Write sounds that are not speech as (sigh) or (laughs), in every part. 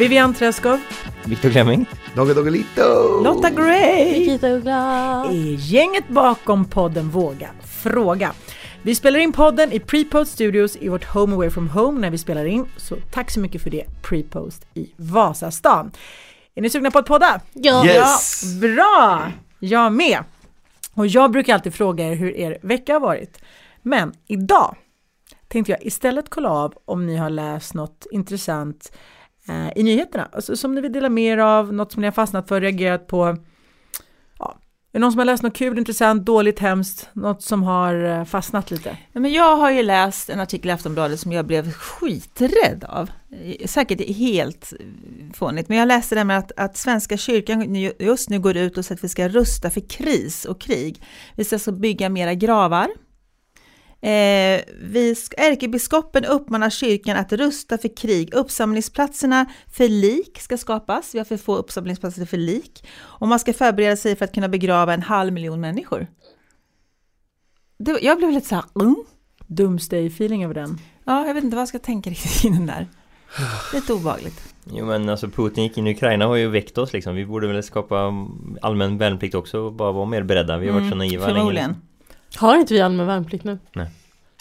Vivian Träskov, Viktor Klemming. Dogge Doggelito! Lotta Gray Nikita Uggla. är gänget bakom podden Våga Fråga. Vi spelar in podden i Prepost Studios i vårt Home Away From Home när vi spelar in, så tack så mycket för det Prepost i Vasastan. Är ni sugna på att podda? Ja. Yes! Ja, bra! Jag med! Och jag brukar alltid fråga er hur er vecka har varit. Men idag tänkte jag istället kolla av om ni har läst något intressant eh, i nyheterna. Alltså, som ni vill dela med er av, något som ni har fastnat för, reagerat på. Ja. Är det någon som har läst något kul, intressant, dåligt, hemskt, något som har eh, fastnat lite? Men jag har ju läst en artikel i Aftonbladet som jag blev skiträdd av. Säkert helt fånigt, men jag läste det med att, att Svenska kyrkan just nu går ut och säger att vi ska rusta för kris och krig. Vi ska alltså bygga mera gravar. Eh, vi, sk- ärkebiskopen uppmanar kyrkan att rusta för krig. Uppsamlingsplatserna för lik ska skapas. Vi har för få uppsamlingsplatser för lik. Och man ska förbereda sig för att kunna begrava en halv miljon människor. Det, jag blev lite så här, mm. Doomsday-feeling över den. Ja, jag vet inte vad jag ska tänka riktigt i den där. Lite obehagligt. Jo men alltså Putin gick in i Ukraina har ju väckt oss liksom. Vi borde väl skapa allmän värnplikt också och bara vara mer beredda. Vi har varit så naiva länge. Mm, Förmodligen. Har inte vi allmän värnplikt nu?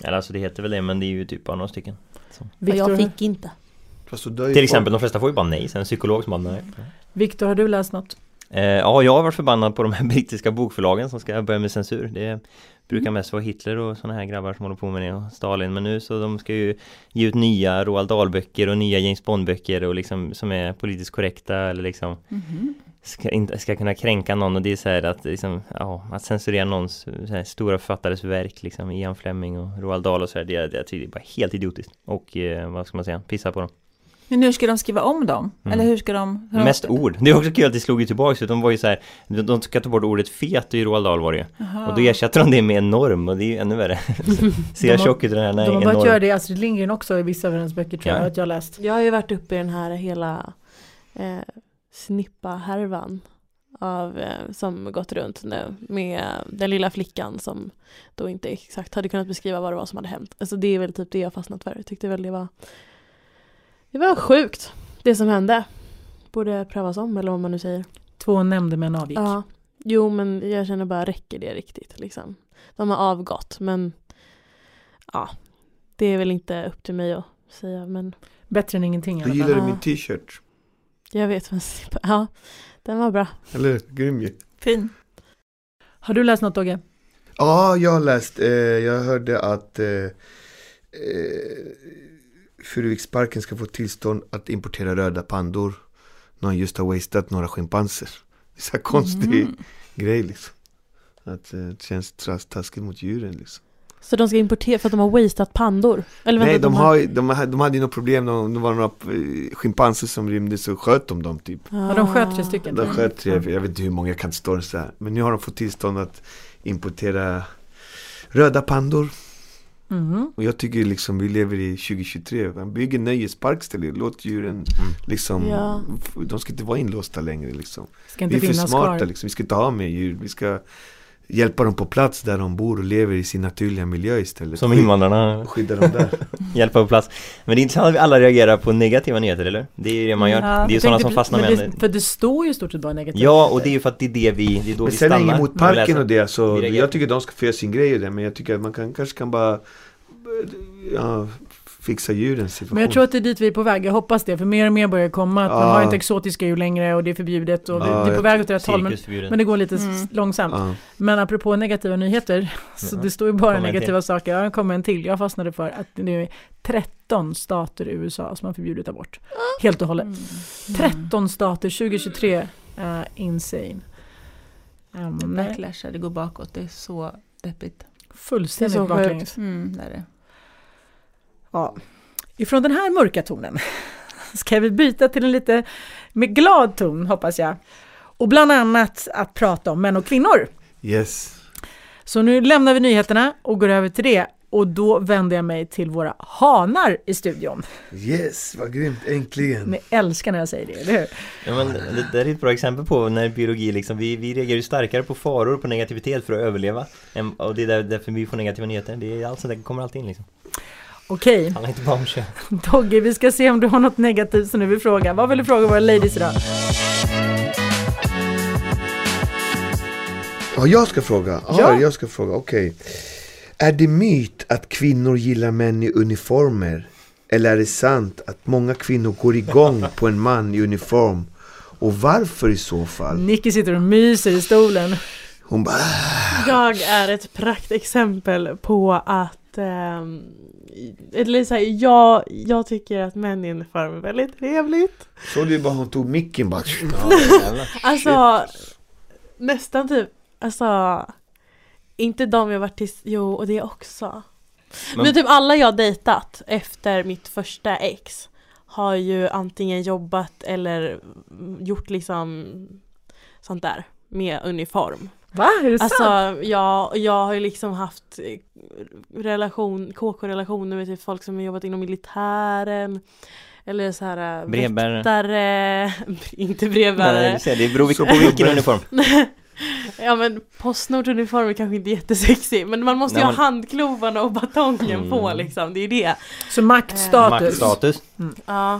Eller alltså det heter väl det men det är ju typ bara några stycken. Victor, jag fick inte. Till exempel de flesta får ju bara nej. Sen en psykolog som bara nej. Victor, har du läst något? Eh, ja, jag har varit förbannad på de här (laughs) brittiska bokförlagen som ska börja med censur. Det brukar mest vara Hitler och sådana här grabbar som håller på med det och Stalin. Men nu så de ska ju ge ut nya Roald Dahl-böcker och nya James Bond-böcker och liksom som är politiskt korrekta eller liksom Mhm. Ska, inte, ska kunna kränka någon och det är så här att liksom, ja, att censurera någons så här, stora författares verk liksom, Ian Fleming och Roald Dahl och så här, det, det, det är bara helt idiotiskt. Och eh, vad ska man säga, pissa på dem. Men hur ska de skriva om dem? Mm. Eller hur ska de... Hur Mest de... ord. Det är också kul att det slog ju tillbaka, de var ju så här, de, de ska ta bort ordet fet i Roald Dahl var det ju. Och då ersätter de det med enorm och det är ju ännu värre. (laughs) Ser jag tjock ut den här? Nej, De har börjat göra det i Astrid Lindgren också i vissa av hennes böcker tror jag Ja. att jag har läst. Jag har ju varit uppe i den här hela eh, snippa-härvan av, eh, som gått runt nu med den lilla flickan som då inte exakt hade kunnat beskriva vad det var som hade hänt. Alltså det är väl typ det jag fastnat för. Jag tyckte väl det var det var sjukt det som hände. Borde prövas om eller vad man nu säger. Två nämndemän avgick. Ja. Jo men jag känner bara räcker det riktigt liksom. De har avgått men ja det är väl inte upp till mig att säga men Bättre än ingenting Du Ja. min t-shirt. Jag vet men ja den var bra. Eller? Grym ju. Fin. Har du läst något Dogge? Ja, jag har läst. Eh, jag hörde att eh, eh, Furuviksparken ska få tillstånd att importera röda pandor. Någon just har wasted några schimpanser. Det är så här konstig Mhm. grej liksom. Att eh, det känns taskigt mot djuren liksom. Så de ska importera för att de har wasteat pandor? Eller Nej, vänta, de, har, de, har- de hade ju något problem. De, det var några schimpanser som rymde så sköt de dem typ. Ja, de sköt tre stycken. De sköt tre, jag vet inte hur många, jag kan inte stå så här. Men nu har de fått tillstånd att importera röda pandor. Mhm. Och jag tycker liksom vi lever i 2023. Man bygger nöjespark istället. Låt djuren liksom, Ja. de ska inte vara inlåsta längre liksom. Ska Vi är för smarta kvar. liksom. Vi ska inte ha mer djur. Vi ska hjälpa dem på plats där de bor och lever i sin naturliga miljö istället. Som invandrarna Skydda dem där. (laughs) hjälpa på plats. Men det är intressant att vi alla reagerar på negativa nyheter, eller? Det är ju det man gör. Ja, det är ju sådana som fastnar men med det, För det står ju i stort sett bara negativt. Ja, och det är ju för att det är det vi, det är då Men vi sen är stannar. jag emot när vi parken och det. Så jag tycker de ska få göra sin grej och det. Men jag tycker att man kan, kanske kan bara ja, fixa djurens situation. Men jag tror att det är dit vi är på väg, jag hoppas det, för mer och mer börjar komma att man Ja. har inte exotiska djur längre och det är förbjudet och Ja, det är på väg åt rätt håll men, men det går lite Mm. långsamt. Ja. Men apropå negativa nyheter, så Ja. det står ju bara Kommer negativa saker. Ja, det kommer en till. Jag fastnade för att det nu är 13 stater i USA som har förbjudit abort. Helt och hållet. Mm. 13 stater 2023. Uh, insane. Um, nej, Backlash, det går bakåt. Det är så deppigt. fullständigt Det baklänges. Mm, det är det. Ja. Ifrån den här mörka tonen (laughs) ska vi byta till en lite med glad ton hoppas jag. Och bland annat att prata om män och kvinnor. Yes. Så nu lämnar vi nyheterna och går över till det. Och då vänder jag mig till våra hanar i studion. Yes, vad grymt. Äntligen. Ni älskar när jag säger det, eller hur? Ja, men det där är ett bra exempel på när biologi liksom, vi, vi reagerar ju starkare på faror och på negativitet för att överleva. Och det är där, därför vi får negativa nyheter. Det är allt sånt där kommer alltid in liksom. Okej, Handlar inte bara om kön. Dogge, vi ska se om du har något negativt som du vill fråga. Vad vill du fråga våra ladies idag? Ja, jag ska fråga. Ja, Ja. jag ska fråga. Okej. Är det myt att kvinnor gillar män i uniformer? Eller är det sant att många kvinnor går igång (laughs) på en man i uniform? Och varför i så fall? Nicky sitter och myser i stolen. Hon bara... "Ah." Jag är ett praktexempel på att eller så här, jag, jag tycker att män i uniform är väldigt trevligt. Såg du bara hon tog micken bara... (laughs) Alltså nästan typ, alltså inte de jag varit till, jo och det också. Men, Men- typ alla jag dejtat efter mitt första ex har ju antingen jobbat eller gjort liksom sånt där med uniform. Va? Är det sant? Alltså jag, jag har ju liksom haft eh, relation, KK-relationer med typ folk som har jobbat inom militären eller så här eh, Brevbärare. väktare, (laughs) inte Nej, brevbärare. ser, det beror Så på vilken uniform. (laughs) Ja men Postnord-uniform är kanske inte jättesexig men man måste Nej, ju ha men- handklovarna och batongen Mm. på liksom, det är det. Så maktstatus. Maktstatus. Ja.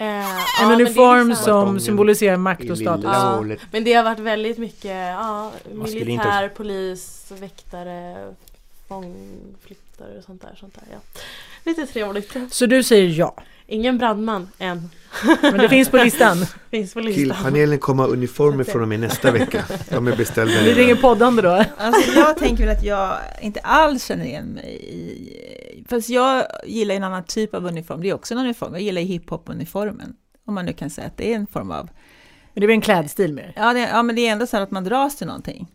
Eh, ja, En är uniform liksom- som symboliserar makt och status. Ja. Men det har varit väldigt mycket, ja, militär, polis, väktare, fångflyttare och sånt där, sånt där ja. Lite trevligt. Så du säger ja. Ingen brandman än. Men det finns på listan. (laughs) Finns på listan. Killpanelen kommer ha uniformer från och med nästa vecka. De är beställda Det ringer poddande då. Alltså jag tänker väl att jag inte alls känner igen mig i... Fast jag gillar en annan typ av uniform. Det är också en uniform. Jag gillar hiphop-uniformen. Om man nu kan säga att det är en form av... Men det är en klädstil mer? Ja, det, ja men det är ändå så här att man dras till någonting.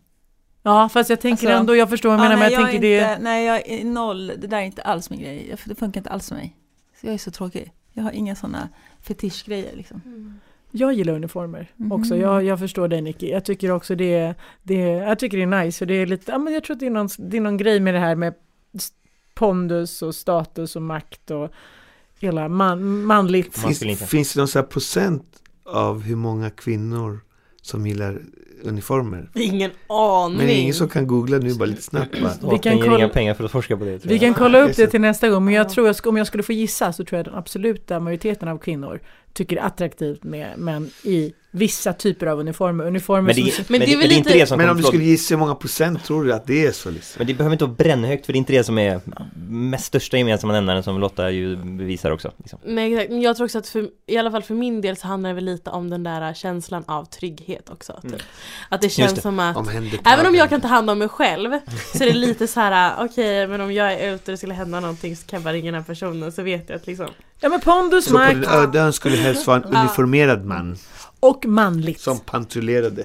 Ja, fast jag tänker Alltså- ändå, jag förstår vad du menar, ja, men nej, jag tänker är det... inte, Nej, jag är noll. Det där är inte alls min grej. Jag- Det funkar inte alls för mig. Så jag är så tråkig. Jag har inga sådana fetischgrejer liksom. Mm. Jag gillar uniformer Mhm. också. Jag, jag förstår dig Nicky. Jag tycker också det, det jag tycker det är nice. För det är lite, ja, men jag tror att det är, någon, det är någon grej med det här med pondus och status och makt och hela man, manligt. Finns, finns det någon sån här procent av hur många kvinnor som gillar uniformer? Ingen aning. Men det är ingen som kan googla nu bara lite snabbt bara. Staten kan kolla- inga pengar för att forska på det. Vi jag. kan kolla upp det till nästa gång, men jag Ja. tror att om jag skulle få gissa så tror jag att den absoluta majoriteten av kvinnor tycker det är attraktivt med män i vissa typer av uniformer. Uniformer Men det, som... men det, det är väl men det är inte lite- det som Men kommer om du skulle gissa hur många procent tror du att det är så liksom? Men det behöver inte vara brännhögt för det är inte det som är mest största gemensamma nämnaren som Lotta ju bevisar också. Liksom. Nej exakt, men jag tror också att för, i alla fall för min del så handlar det väl lite om den där känslan av trygghet också. Typ. Mm. Att det känns det. som att Omhändertagande. Även om jag kan ta hand om mig själv så är det lite så här: (laughs) okej men om jag är ute och det skulle hända någonting så kan jag bara ringa den här personen så vet jag att liksom Ja men pondus, Så på den makt öde skulle helst vara en Ja. uniformerad man och manligt. som patrullerade.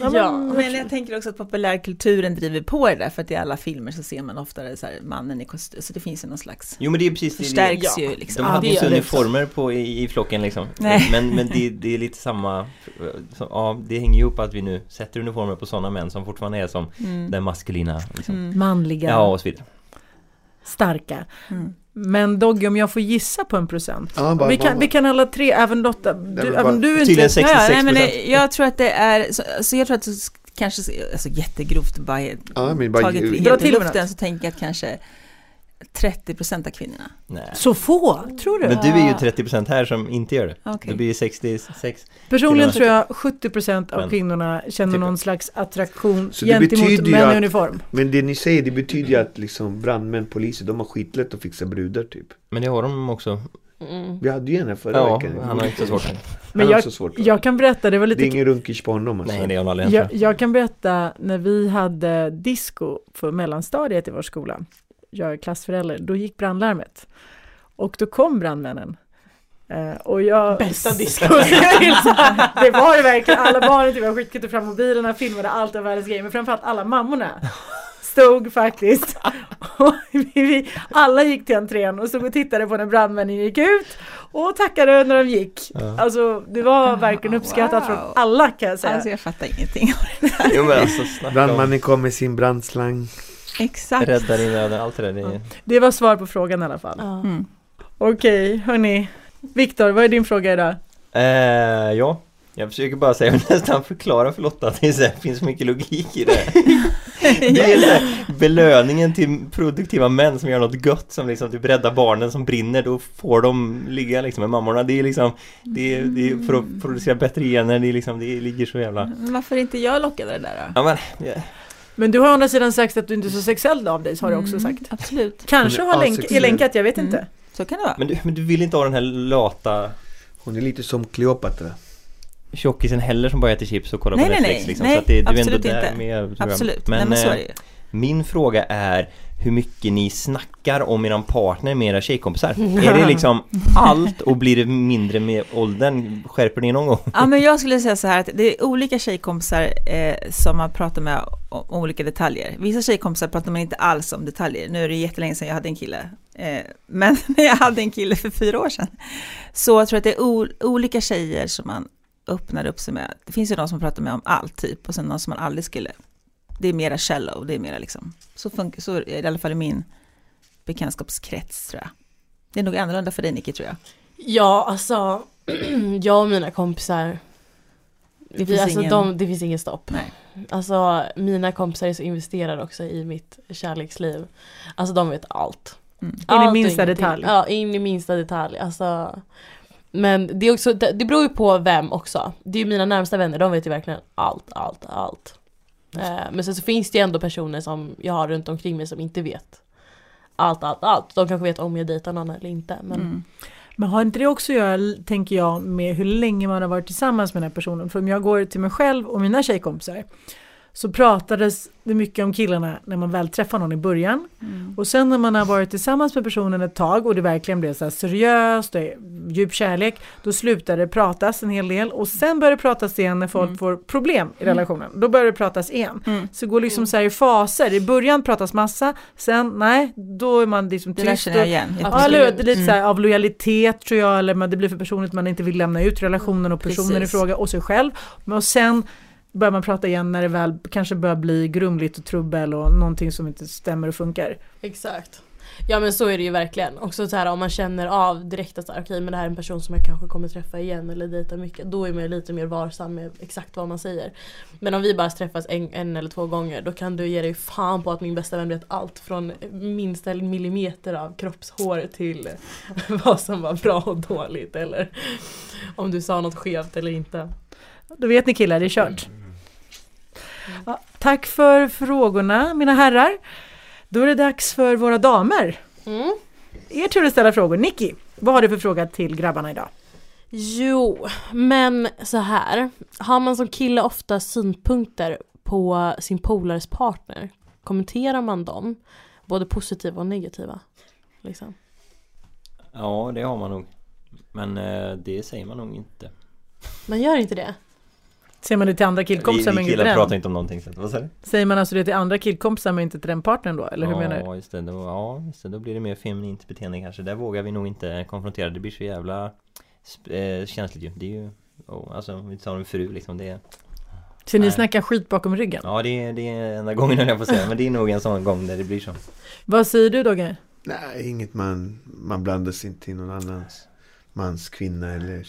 Ja, Ja, men, jag tänker också att populärkulturen driver på det där, för att i alla filmer så ser man oftare så här mannen i kostym, så det finns ju någon slags, Jo men det är precis det. förstärks Ja. ju liksom. De hade det gör det. uniformer på i, i flocken liksom. Nej. Men, men det, det är lite samma så, Ja, det hänger ju ihop att vi nu sätter uniformer på sådana män som fortfarande är som Mm. den maskulina liksom. Mm. manliga, Ja, och så vidare. Starka. Mm. Men Dogge, om jag får gissa på en procent. Ja, bara- vi, kan, bara- vi kan alla tre, även Lotta, du, bara- även du är inte... Tydligen Ja, ja, 66 nej, men jag tror att det är, så, så jag tror att kanske, alltså jättegrovt bara, Ja, men bara- taget Dra helt i luften så tänker jag att kanske 30% av kvinnorna. Nej. Så få, tror du? Men du är ju 30% här som inte gör det. Okej. Det blir 66. Personligen tror jag 70% av Men- kvinnorna känner Typ. någon slags attraktion Så det gentemot ju män i uniform. Men det ni säger, det betyder ju att liksom brandmän, poliser, de har skitlätt att fixa brudar typ. Men det har de också. mm. Vi hade ju en här förra Ja, veckan. han har inte så svårt. Men jag, också svårt. jag kan berätta, det var Det lite är ingen runkish på honom alltså. Nej, det aldrig jag, ens. jag kan berätta när vi hade disco för mellanstadiet i vår skola. Jag är klassförälder, då gick brandlarmet. Och då kom brandmännen. Eh, och jag... Bästa (laughs) disco. det var det verkligen. Alla barnen typ, skickade fram mobilerna, filmade allt av världens grejer. Men framförallt alla mammorna stod faktiskt. Och vi, alla gick till entrén och stod och tittade på när brandmännen gick ut. Och tackade när de gick. Ja. Alltså det var verkligen uppskattat Wow. från alla kan jag säga. Alltså jag fattar ingenting. Jo men alltså snacka om Brandmannen kom med sin brandslang. Exakt. räddar i nöden, allt det där. Det är... Det var svar på frågan i alla fall. Ja. Mm. Okej, hörni. Viktor, vad är din fråga idag? Eh, ja, Jag försöker bara säga, (laughs) nästan förklara för Lotta att det så här, finns mycket logik i det. (laughs) Det är så belöningen till produktiva män som gör något gött som liksom typ räddar barnen som brinner, då får de ligga liksom med mammorna. Det är liksom, det är, det är för att producera bättre gener, det är liksom, det ligger så jävla... Varför är inte jag lockad av det där då? Ja men, ja. Men du har å andra sidan sagt att du inte är så sexuell av dig, har du också Mm, sagt. Absolut, Kanske har länk, är länkat, jag vet Mm. inte. så kan det vara. men, du, men du vill inte ha den här lata Hon är lite som Kleopatra. tjockisen heller som bara äter chips och kollar Nej, på nej, Netflix nej. liksom. Nej, så att det, du är ändå absolut där inte. med. Absolut, Men, Nej, men så eh, är det ju. Min fråga är hur mycket ni snackar om eran partner med era tjejkompisar. Är det liksom (laughs) allt och blir det mindre med åldern? Skärper ni någon gång? Ja, men jag skulle säga så här att det är olika tjejkompisar eh, som man pratar med om, olika detaljer. Vissa tjejkompisar pratar man inte alls om detaljer. Nu är det jättelänge sedan jag hade en kille. Eh, men när (laughs) jag hade en kille för fyra år sedan. Så jag tror att det är olika tjejer som man öppnar upp sig med. Det finns ju de som pratar med om allt typ och sen någon som man aldrig skulle. Det är mera shallow, det är mera liksom. Så, funkar, så är det i alla fall i min bekantskapskrets tror jag. Det är nog annorlunda för dig Nicky tror jag. Ja, alltså (clears throat) jag och mina kompisar Det vi, finns alltså, ingen- de, det finns ingen stopp. Nej. Alltså mina kompisar är så investerade också i mitt kärleksliv. Alltså de vet allt. Mm. In i Allt och minsta detalj. Ja, in i minsta detalj. Alltså, men det, är också, det, det beror ju på vem också. Det är ju mina närmsta vänner, de vet ju verkligen allt, allt, allt. Eh, men sen så finns det ju ändå personer som jag har runt omkring mig som inte vet allt, allt, allt. De kanske vet om jag dejtar någon eller inte. Men Mm. Men har inte det också att göra, tänker jag, med hur länge man har varit tillsammans med den här personen? För om jag går till mig själv och mina tjejkompisar så pratades det mycket om killarna när man väl träffar någon i början. Mm. Och sen när man har varit tillsammans med personen ett tag och det verkligen blev så seriöst och djup kärlek, då slutar det pratas en hel del och sen börjar det pratas igen när folk Mm. får problem i relationen. Då börjar det pratas igen. Mm. Så det går liksom så här i faser. I början pratas massa, sen nej, då är man liksom Det där tyst. känner jag och- igen. Ja, eller hur? det är lite Mm. så här, av lojalitet tror jag, eller det blir för personligt, man inte vill lämna ut relationen och personen Precis. i fråga och sig själv. Men och sen börjar man prata igen när det väl kanske börjar bli grumligt och trubbel och någonting som inte stämmer och funkar. Exakt. Ja men så är det ju verkligen. Också så här om man känner av direkt att okej men det här är en person som jag kanske kommer träffa igen eller dejta mycket. Då är man ju lite mer varsam med exakt vad man säger. Men om vi bara träffas en, en eller två gånger då kan du ge dig fan på att min bästa vän vet allt från minsta millimeter av kroppshår till (laughs) vad som var bra och dåligt eller om du sa något skevt eller inte. Då vet ni killar, det är kört. Ja, tack för frågorna mina herrar. Då är det dags för våra damer. Mm. Er tur att ställa frågor. Nicky, vad har du för fråga till grabbarna idag? Jo, men så här. Har man som kille ofta synpunkter på sin polares partner? Kommenterar man dem? Både positiva och negativa? Liksom. Ja, det har man nog. Men eh, det säger man nog inte. Man gör inte det? Säger man det till andra Vi, killkompisar men inte killar den? pratar inte om någonting. Så, vad du? Säger man alltså det till andra killkompisar men inte till den partnern då? Eller hur ja, menar du? Just det, då, ja, just det. Då blir det mer feminint beteende kanske. Där vågar vi nog inte konfrontera. Det blir så jävla eh, känsligt ju. Det är ju, oh, alltså om vi tar en fru liksom. Det är, Så ni Nej. snackar skit bakom ryggen? ja, det är, det är enda gången jag att säga. Men det är nog en sån gång där det blir så. Vad säger du Dogge? Nej, inget man, man blandar sig inte i någon annans mans kvinna eller Ja,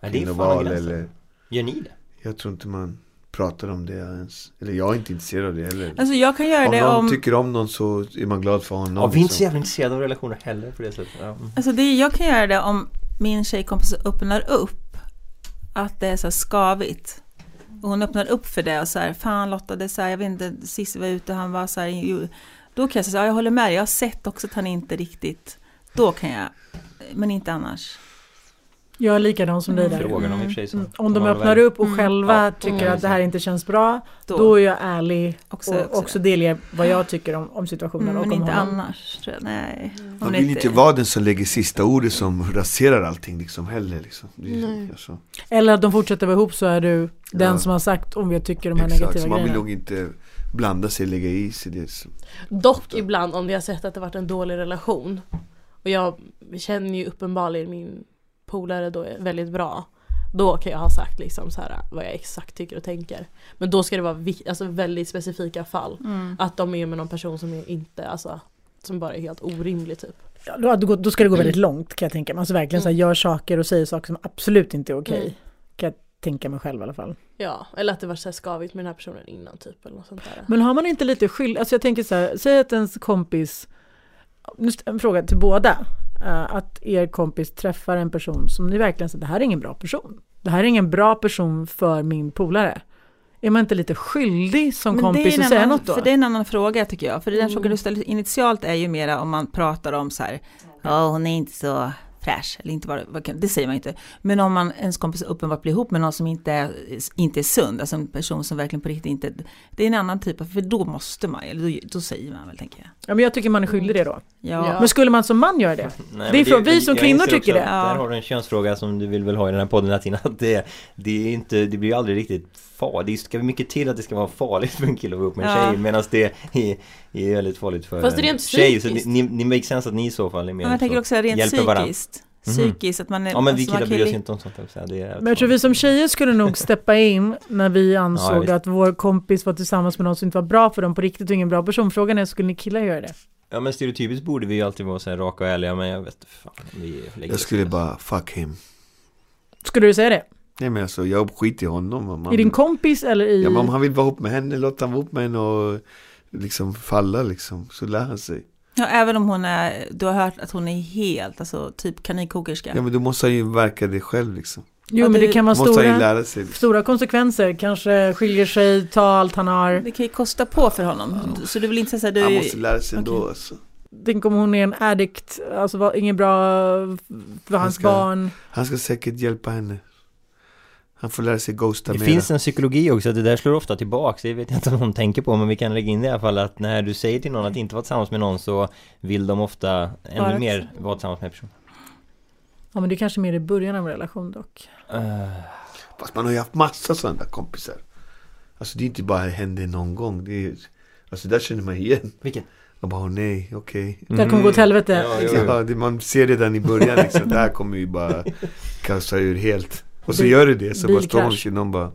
det är fan kvinnoval gränsen. eller Gör ni det? Jag tror inte man pratar om det ens. Eller jag är inte intresserad av det heller. Alltså jag kan göra om det någon om... tycker om någon så är man glad för honom. Ja, vi är inte så liksom. jävla intresserade av relationer heller på det sättet. Ja. mm. Alltså det, jag kan göra det om min tjejkompis öppnar upp att det är så skavigt. Och hon öppnar upp för det och så här, fan Lotta, det är så här, jag vet inte, sist vi var ute, han var så här, jo. då kan jag säga, ja, jag håller med jag har sett också att han inte riktigt, då kan jag, men inte annars. Jag är likadan som dig Mm. där. Frågar de i och för sig så. Mm, Om de öppnar upp och Mm. själva Ja. tycker att det här inte känns bra, Då, då är jag ärlig också, och också, delger vad jag tycker om, om situationen mm, och men om inte honom. annars, tror jag. nej. Man vill inte vara den som lägger sista ordet som raserar allting liksom heller. Liksom. Nej. alltså, Eller att de fortsätter vara ihop så är du den Ja. som har sagt om jag tycker de här exakt, negativa så man vill grejerna. nog inte blanda sig, lägga i sig det. Så. Dock ibland om jag har sett att det varit en dålig relation och jag känner ju uppenbarligen min polare då är väldigt bra. Då kan jag ha sagt liksom så här vad jag exakt tycker och tänker. Men då ska det vara vi- alltså väldigt specifika fall. Mm. Att de är med någon person som är inte, alltså som bara är helt orimlig typ. Ja, då, då, då ska det gå väldigt långt kan jag tänka mig. Alltså verkligen så här, gör saker och säger saker som absolut inte är okej. Mm. Kan jag tänka mig själv i alla fall. Ja, eller att det var så här skavigt med den här personen innan typ eller något sånt där. Men har man inte lite skyld, alltså jag tänker så här, säg att ens kompis, en fråga till båda, att er kompis träffar en person som ni verkligen säger, det här är ingen bra person. Det här är ingen bra person för min polare. Är man inte lite skyldig som Men kompis att säga något då? För det är en annan fråga tycker jag. För den Mm. frågan du ställer initialt är ju mera om man pratar om så här, ja hon är inte så fräsch, eller inte bara, det säger man inte. Men om man, ens kompis uppenbart blir ihop med någon som inte är, inte är sund, alltså en person som verkligen på riktigt inte, det är en annan typ av, för då måste man, eller då, då säger man väl tänker jag. Ja, men jag tycker man är skyldig det då. Ja, Ja. Men skulle man som man göra det? Nej, Det är från- vi som kvinnor tycker också det. Där har du en könsfråga som du vill väl ha i den här podden Latina. Att det, det, är inte, det blir ju aldrig riktigt farligt. Det ska mycket till att det ska vara farligt för en kille att vara ihop med en Ja. tjej. Medan det är, är väldigt farligt för Fast en rent tjej. Så ni, psykiskt. ni, ni makes sense att ni i så fall är mer men jag tänker så, också rent hjälper varandra. psykiskt. Mhm. Psykiskt, att man är... Ja men vi alltså, man killar bryr oss inte om sånt. säga. Det är Men jag tror vi som tjejer skulle nog steppa in när vi Ja, ansåg visst. att vår kompis var tillsammans med någon som inte var bra för dem på riktigt och ingen bra person. Frågan är, skulle ni killar göra det? Ja men stereotypiskt borde vi ju alltid vara så här raka och ärliga men jag vet fan vi Jag skulle bara, fuck him. Skulle du säga det? Nej men alltså, jag skiter i honom. om han- I din kompis eller i... Ja men om han vill vara ihop med henne, låt han vara ihop med henne och liksom falla liksom. Så lär han sig. Ja, även om hon är, du har hört att hon är helt, alltså typ kaninkokerska. Ja men då måste han ju verka det själv liksom. Jo Ja, men det kan vara Måste han ju stora, lära sig. Liksom. stora konsekvenser. Kanske skiljer sig, ta allt han har. Det kan ju kosta på för honom. Så du vill inte säga här, Han du... måste lära sig ändå Okej. alltså. Tänk om hon är en addict, alltså var ingen bra för hans ska- barn. Han ska säkert hjälpa henne. Han får lära sig ghosta Det mera. finns en psykologi också, att det där slår ofta tillbaks, det vet jag inte om någon tänker på men vi kan lägga in det i alla fall att när du säger till någon att inte vara tillsammans med någon så vill de ofta ännu Vara mer vara tillsammans med personen. Ja men det är kanske mer i början av en relation dock. Uh, Fast man har ju haft massa sådana där kompisar. Alltså det är inte bara hände någon gång. Det är, alltså där känner man igen. vilken? Jag bara, åh nej, okej. Det här kommer gå åt helvete. Ja, jo, jo. Ja, det, man ser redan i början liksom. Det här kommer ju bara kasta ur helt. Och så Bil- gör det det. Så bara står man bilkrasch. och bara.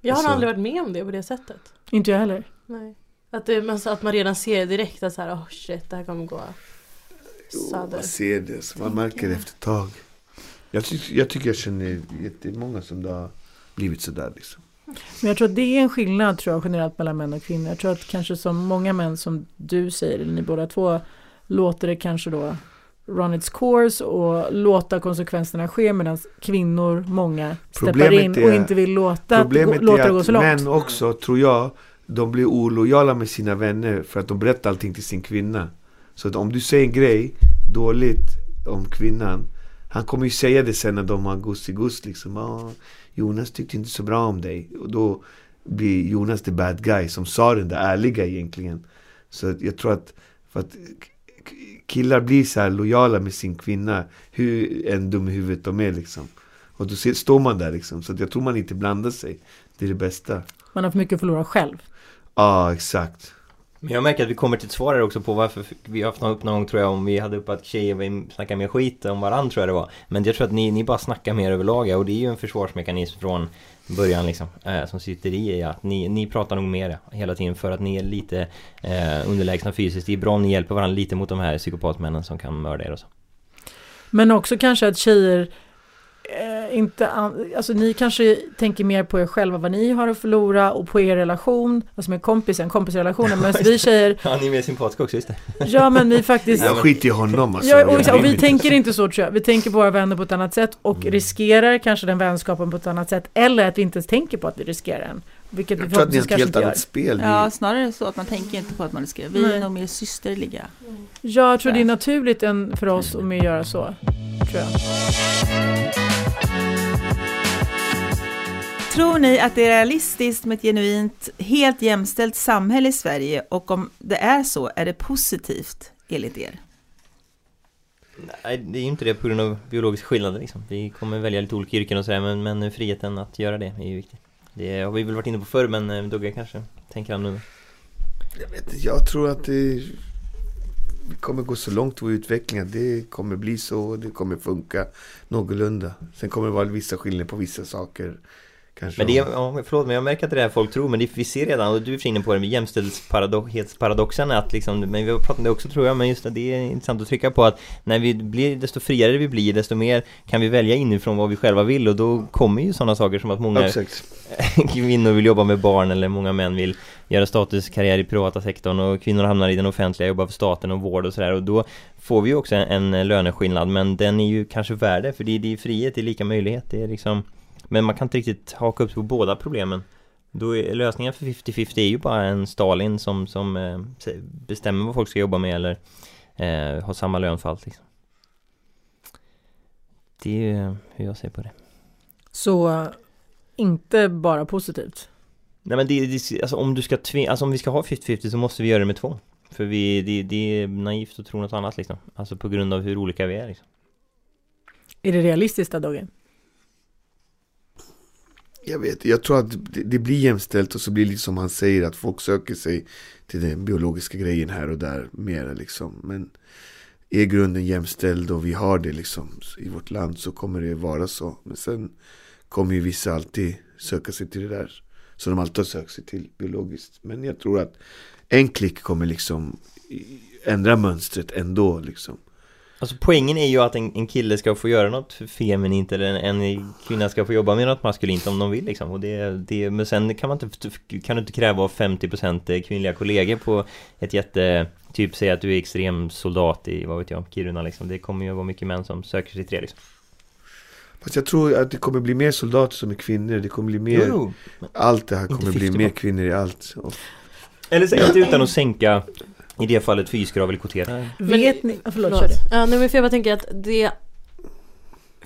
Jag har Alltså- aldrig varit med om det på det sättet. Inte jag heller. Nej. Att, det, men så att man redan ser direkt att så här, oh shit, det här kommer gå Jo, söder. man ser det. Så man märker det efter ett tag. Jag, tycker jag tycker jag känner jättemånga som det har blivit sådär liksom. Men jag tror att det är en skillnad tror jag generellt mellan män och kvinnor. Jag tror att kanske som många män som du säger, eller ni båda två, låter det kanske då run its course och låta konsekvenserna ske medan kvinnor, många, steppar in och är- inte vill låta, gå, låta det gå så långt. män också, tror jag, de blir olojala med sina vänner för att de berättar allting till sin kvinna. Så att om du säger en grej dåligt om kvinnan, han kommer ju säga det sen när de har guss liksom. Ah, Jonas tyckte inte så bra om dig. Och då blir Jonas the bad guy som sa den där ärliga egentligen. Så jag tror att, för att killar blir så här lojala med sin kvinna, hur en dum i huvudet de är liksom. Och då ser- står man där liksom. Så att jag tror man inte blandar sig. Det är det bästa. Man har för mycket att förlora själv. Ja, exakt. Men jag märker att vi kommer till ett svar här också på varför vi har haft upp någon gång tror jag om vi hade upp att tjejer snackar mer skit om varandra tror jag det var. Men jag tror att ni, ni bara snackar mer överlag och det är ju en försvarsmekanism från början liksom. Eh, som sitter i är att ni, ni pratar nog mer hela tiden för att ni är lite eh, underlägsna fysiskt. Det är bra om ni hjälper varandra lite mot de här psykopatmännen som kan mörda er och så. Men också kanske att tjejer eh, inte, an- alltså ni kanske tänker mer på er själva, vad ni har att förlora och på er relation, alltså med kompisen, kompisrelationen, (laughs) men vi tjejer, Ja, ni är mer sympatiska också, just det. (laughs) ja men vi faktiskt Jag skiter i honom alltså. Ja, och, och vi tänker inte så tror jag. Vi tänker på våra vänner på ett annat sätt och Mm. riskerar kanske den vänskapen på ett annat sätt. Eller att vi inte ens tänker på att vi riskerar den. Vilket vi Jag tror att det är ett helt gör. annat spel. Ja, snarare så att man tänker inte på att man riskerar. Vi Nej. är nog mer systerliga. Jag tror det är naturligt än för oss att mer göra så. Tror jag. Tror ni att det är realistiskt med ett genuint, helt jämställt samhälle i Sverige? Och om det är så, är det positivt enligt er? Nej, det är ju inte det på grund av biologiska skillnader liksom. Vi kommer välja lite olika yrken och sådär, men, men friheten att göra det är ju viktig. Det har vi väl varit inne på förr, men eh, Dugge kanske tänker annorlunda. Jag, vet, jag tror att det kommer gå så långt i vår utveckling att det kommer bli så. Det kommer funka någorlunda. Sen kommer det vara vissa skillnader på vissa saker. Kanske Men det är, ja, förlåt men jag märker att det är det folk tror men det, vi ser redan, och du är inne på det med jämställdhetsparadoxen att liksom, men vi har pratat om det också tror jag, men just det, det är intressant att trycka på att när vi blir, desto friare vi blir, desto mer kan vi välja inifrån vad vi själva vill och då kommer ju sådana saker som att många Exakt. (laughs) kvinnor vill jobba med barn eller många män vill göra statuskarriär i privata sektorn och kvinnor hamnar i den offentliga, jobbar för staten och vård och sådär och då får vi ju också en, en löneskillnad men den är ju kanske värde för det, det är frihet, det är lika möjlighet, det är liksom men man kan inte riktigt haka upp sig på båda problemen då är lösningen för 50-50 är ju bara en Stalin som, som eh, bestämmer vad folk ska jobba med eller eh, har samma lön för allt liksom. Det är ju hur jag ser på det. Så inte bara positivt. Nej men det, det alltså om du ska tvinga, alltså om vi ska ha 50-50 så måste vi göra det med två. För vi, det, det är naivt att tro något annat liksom. Alltså på grund av hur olika vi är liksom. Är det realistiskt då, Dogge? Jag vet, jag tror att det, blir jämställt och så blir det lite som han säger att folk söker sig till den biologiska grejen här och där mer liksom. Men är grunden jämställd och vi har det liksom i vårt land så kommer det vara så. Men sen kommer ju vissa alltid söka sig till det där. Så de alltid har sökt sig till biologiskt. Men jag tror att en klick kommer liksom ändra mönstret ändå liksom. Alltså poängen är ju att en, en kille ska få göra något feminint eller en, en kvinna ska få jobba med något maskulint om de vill liksom. Och det, det, men sen kan man inte, kan du inte kräva av 50% kvinnliga kollegor på ett jätte Typ säga att du är extrem soldat i, vad vet jag, Kiruna liksom. Det kommer ju vara mycket män som söker sig till det liksom. Fast jag tror att det kommer bli mer soldater som är kvinnor. Det kommer bli mer, Jo, allt det här kommer bli 50 mer kvinnor i allt. Och Eller säg inte utan att sänka i det fallet fyskrav eller kvotera. Vet ni? Ja, förlåt, kör Förlåt. du. Ja, nej, men för jag bara tänker att det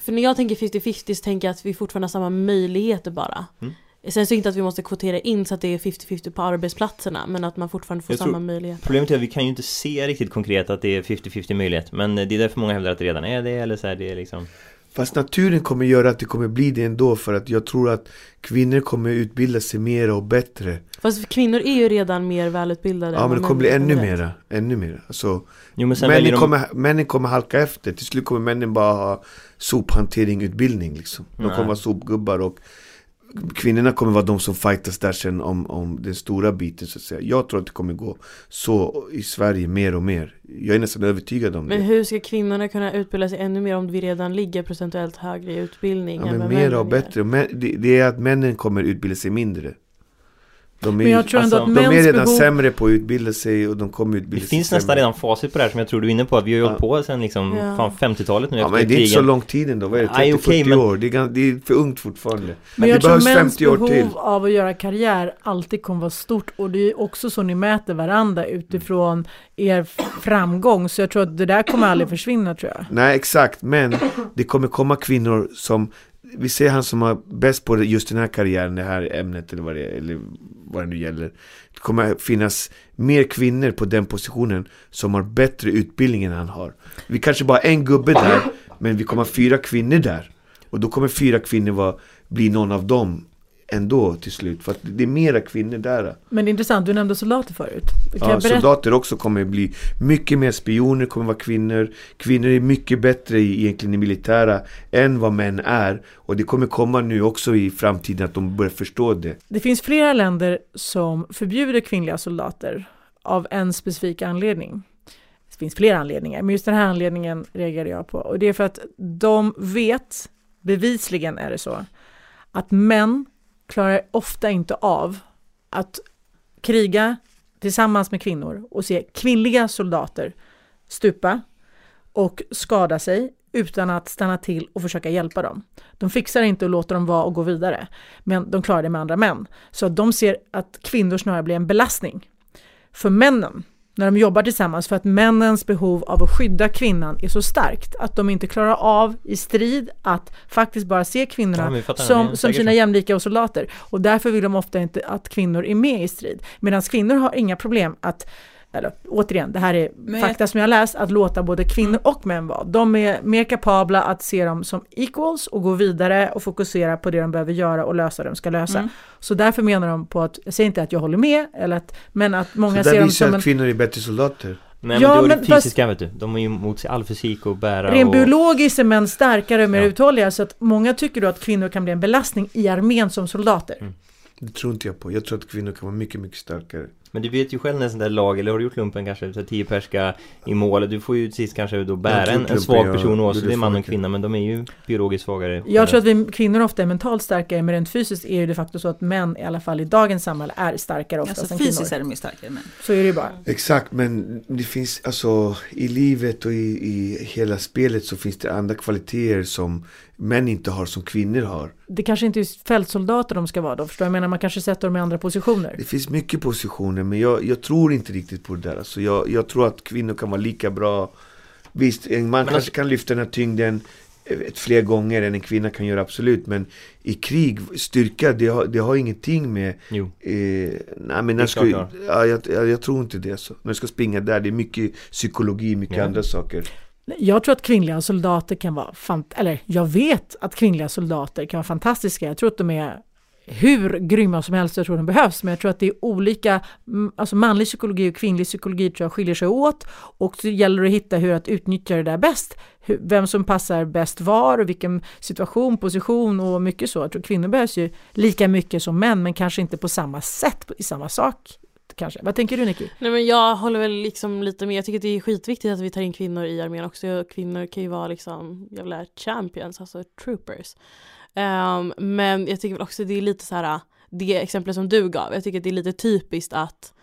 För när jag tänker 50-50 så tänker jag att vi fortfarande har samma möjligheter bara Mm. Sen så inte att vi måste kvotera in så att det är 50-50 på arbetsplatserna men att man fortfarande får Jag samma tror- möjligheter Problemet är att vi kan ju inte se riktigt konkret att det är 50-50 möjlighet Men det är därför många hävdar att det redan är det eller så här, det är liksom Fast naturen kommer göra att det kommer bli det ändå för att jag tror att kvinnor kommer utbilda sig mer och bättre. Fast kvinnor är ju redan mer välutbildade Ja men det kommer bli ännu mera, ännu mera. Alltså, Jo men männen, de kommer, männen kommer halka efter. Till slut kommer männen bara ha sophantering-utbildning liksom. De kommer vara sopgubbar och kvinnorna kommer vara de som fightas där sen om, om den stora biten så att säga. Jag tror att det kommer gå så i Sverige mer och mer. Jag är nästan övertygad om Men det. hur ska kvinnorna kunna utbilda sig ännu mer om vi redan ligger procentuellt högre i utbildning Ja, men mera och bättre. Men det, det är att männen kommer utbilda sig mindre. De är, Men jag tror ändå alltså, att de är redan behov... sämre på att utbilda sig och de kommer Det utbilda sig finns nästan sämre. redan facit på det här som jag tror du är inne på att vi har ju Ja. hållit på sen liksom Ja. fan 50-talet nu Ja efter men det är inte så lång tid ändå, vad är det? Nej, 30-40 okej, men- år? Det är, det är för ungt fortfarande. Men Det jag tror behövs mäns 50 år behov till. av att göra karriär alltid kommer vara stort och det är också så ni mäter varandra utifrån er framgång. Så jag tror att det där kommer aldrig försvinna tror jag. Nej exakt, men det kommer komma kvinnor som Vi ser han som har bäst på det- just den här karriären, det här ämnet eller vad det, är, eller vad det nu gäller. Det kommer finnas mer kvinnor på den positionen som har bättre utbildning än han har. Vi kanske bara har en gubbe där, men vi kommer ha fyra kvinnor där. Och då kommer fyra kvinnor vara, bli någon av dem ändå till slut, för att det är mera kvinnor där Men det är intressant, du nämnde soldater förut. Kan Ja, soldater också kommer bli mycket mer spioner, kommer vara kvinnor. Kvinnor är mycket bättre i, egentligen i militära än vad män är. Och det kommer komma nu också i framtiden att de börjar förstå det. Det finns flera länder som förbjuder kvinnliga soldater av en specifik anledning. Det finns flera anledningar, men just den här anledningen reagerade jag på. Och det är för att de vet, bevisligen är det så, att män klarar ofta inte av att kriga tillsammans med kvinnor och se kvinnliga soldater stupa och skada sig utan att stanna till och försöka hjälpa dem. De fixar inte att låta dem vara och gå vidare, men de klarar det med andra män. Så de ser att kvinnor snarare blir en belastning för männen när de jobbar tillsammans för att männens behov av att skydda kvinnan är så starkt att de inte klarar av i strid att faktiskt bara se Ja, kvinnorna är som, som sina jämlika och soldater. Och därför vill de ofta inte att kvinnor är med i strid. Medan kvinnor har inga problem att eller återigen, det här är Men fakta som jag läst, att låta både kvinnor och män vara. De är mer kapabla att se dem som equals och gå vidare och fokusera på det de behöver göra och lösa det de ska lösa. Mm. Så därför menar de på att, jag säger inte att jag håller med, eller att, men att Så många där ser dem visar som att en... kvinnor är bättre soldater. Nej Ja, men det är det fast- fysiska vet du. De har ju emot sig all fysik och bära Rent och... biologiskt är män starkare och mer Ja. uthålliga så att många tycker då att kvinnor kan bli en belastning i armén som soldater. Mm. Det tror inte jag på. Jag tror att kvinnor kan vara mycket, mycket starkare. Men du vet ju själv när sånt där lag, eller har du gjort lumpen kanske, så tio pers ska i mål, du får ju till sist kanske då bära en, en svag person också, gjorde det är man och kvinna, men de är ju biologiskt svagare. Jag tror att vi kvinnor ofta är mentalt starkare men rent fysiskt är ju de facto så att män i alla fall i dagens samhälle är starkare oftast Alltså än fysiskt kvinnor. är de ju starkare män. Så är det ju bara. Exakt, men det finns alltså i livet och i, i hela spelet så finns det andra kvaliteter som män inte har som kvinnor har. Det kanske inte är fältsoldater de ska vara då, förstår jag? jag menar man kanske sätter dem i andra positioner. Det finns mycket positioner men jag, jag tror inte riktigt på det där. Alltså jag, jag tror att kvinnor kan vara lika bra. Visst, en man kanske alltså- kan lyfta den här tyngden eh, ett fler gånger än en kvinna kan göra absolut. Men i krig, styrka, det har, det har ingenting med... Jo. Eh, nej men när ska, ja, jag, jag, jag tror inte det. Så. När du ska springa där, det är mycket psykologi, mycket Ja. andra saker. Jag tror att kvinnliga soldater kan vara, fant- eller jag vet att kvinnliga soldater kan vara fantastiska. Jag tror att de är hur grymma som helst, jag tror de behövs, men jag tror att det är olika, alltså manlig psykologi och kvinnlig psykologi tror jag skiljer sig åt och så gäller det att hitta hur att utnyttja det där bäst, vem som passar bäst var och vilken situation, position och mycket så. Jag tror kvinnor behövs ju lika mycket som män, men kanske inte på samma sätt, i samma sak. Kanske. Vad tänker du Nicky? Nej men jag håller väl liksom lite med, jag tycker att det är skitviktigt att vi tar in kvinnor i armén också. Kvinnor kan ju vara liksom jävla champions, alltså troopers. Um, men jag tycker väl också det är lite så här, det exempel som du gav, jag tycker att det är lite typiskt att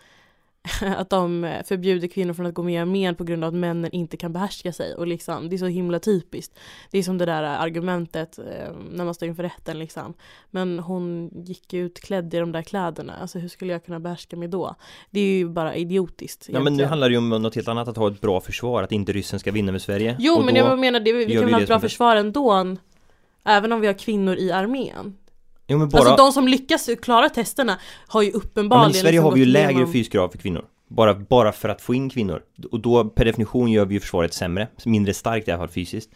(laughs) att de förbjuder kvinnor från att gå med i armén på grund av att männen inte kan behärska sig och liksom, det är så himla typiskt. Det är som det där argumentet eh, när man står inför rätten liksom. Men hon gick ju utklädd i de där kläderna, alltså hur skulle jag kunna behärska mig då? Det är ju bara idiotiskt. Ja men nu handlar det ju om något helt annat, att ha ett bra försvar, att inte ryssen ska vinna med Sverige. Jo Och men jag menar, det, vi kan vi ha ett bra försvar ändå Även om vi har kvinnor i armén. Jo men bara... Alltså de som lyckas klara testerna har ju ja, uppenbarligen men I Sverige liksom har vi ju lägre igenom- fyskrav för kvinnor. Bara, bara för att få in kvinnor. Och då per definition gör vi ju försvaret sämre, mindre starkt i alla fall fysiskt.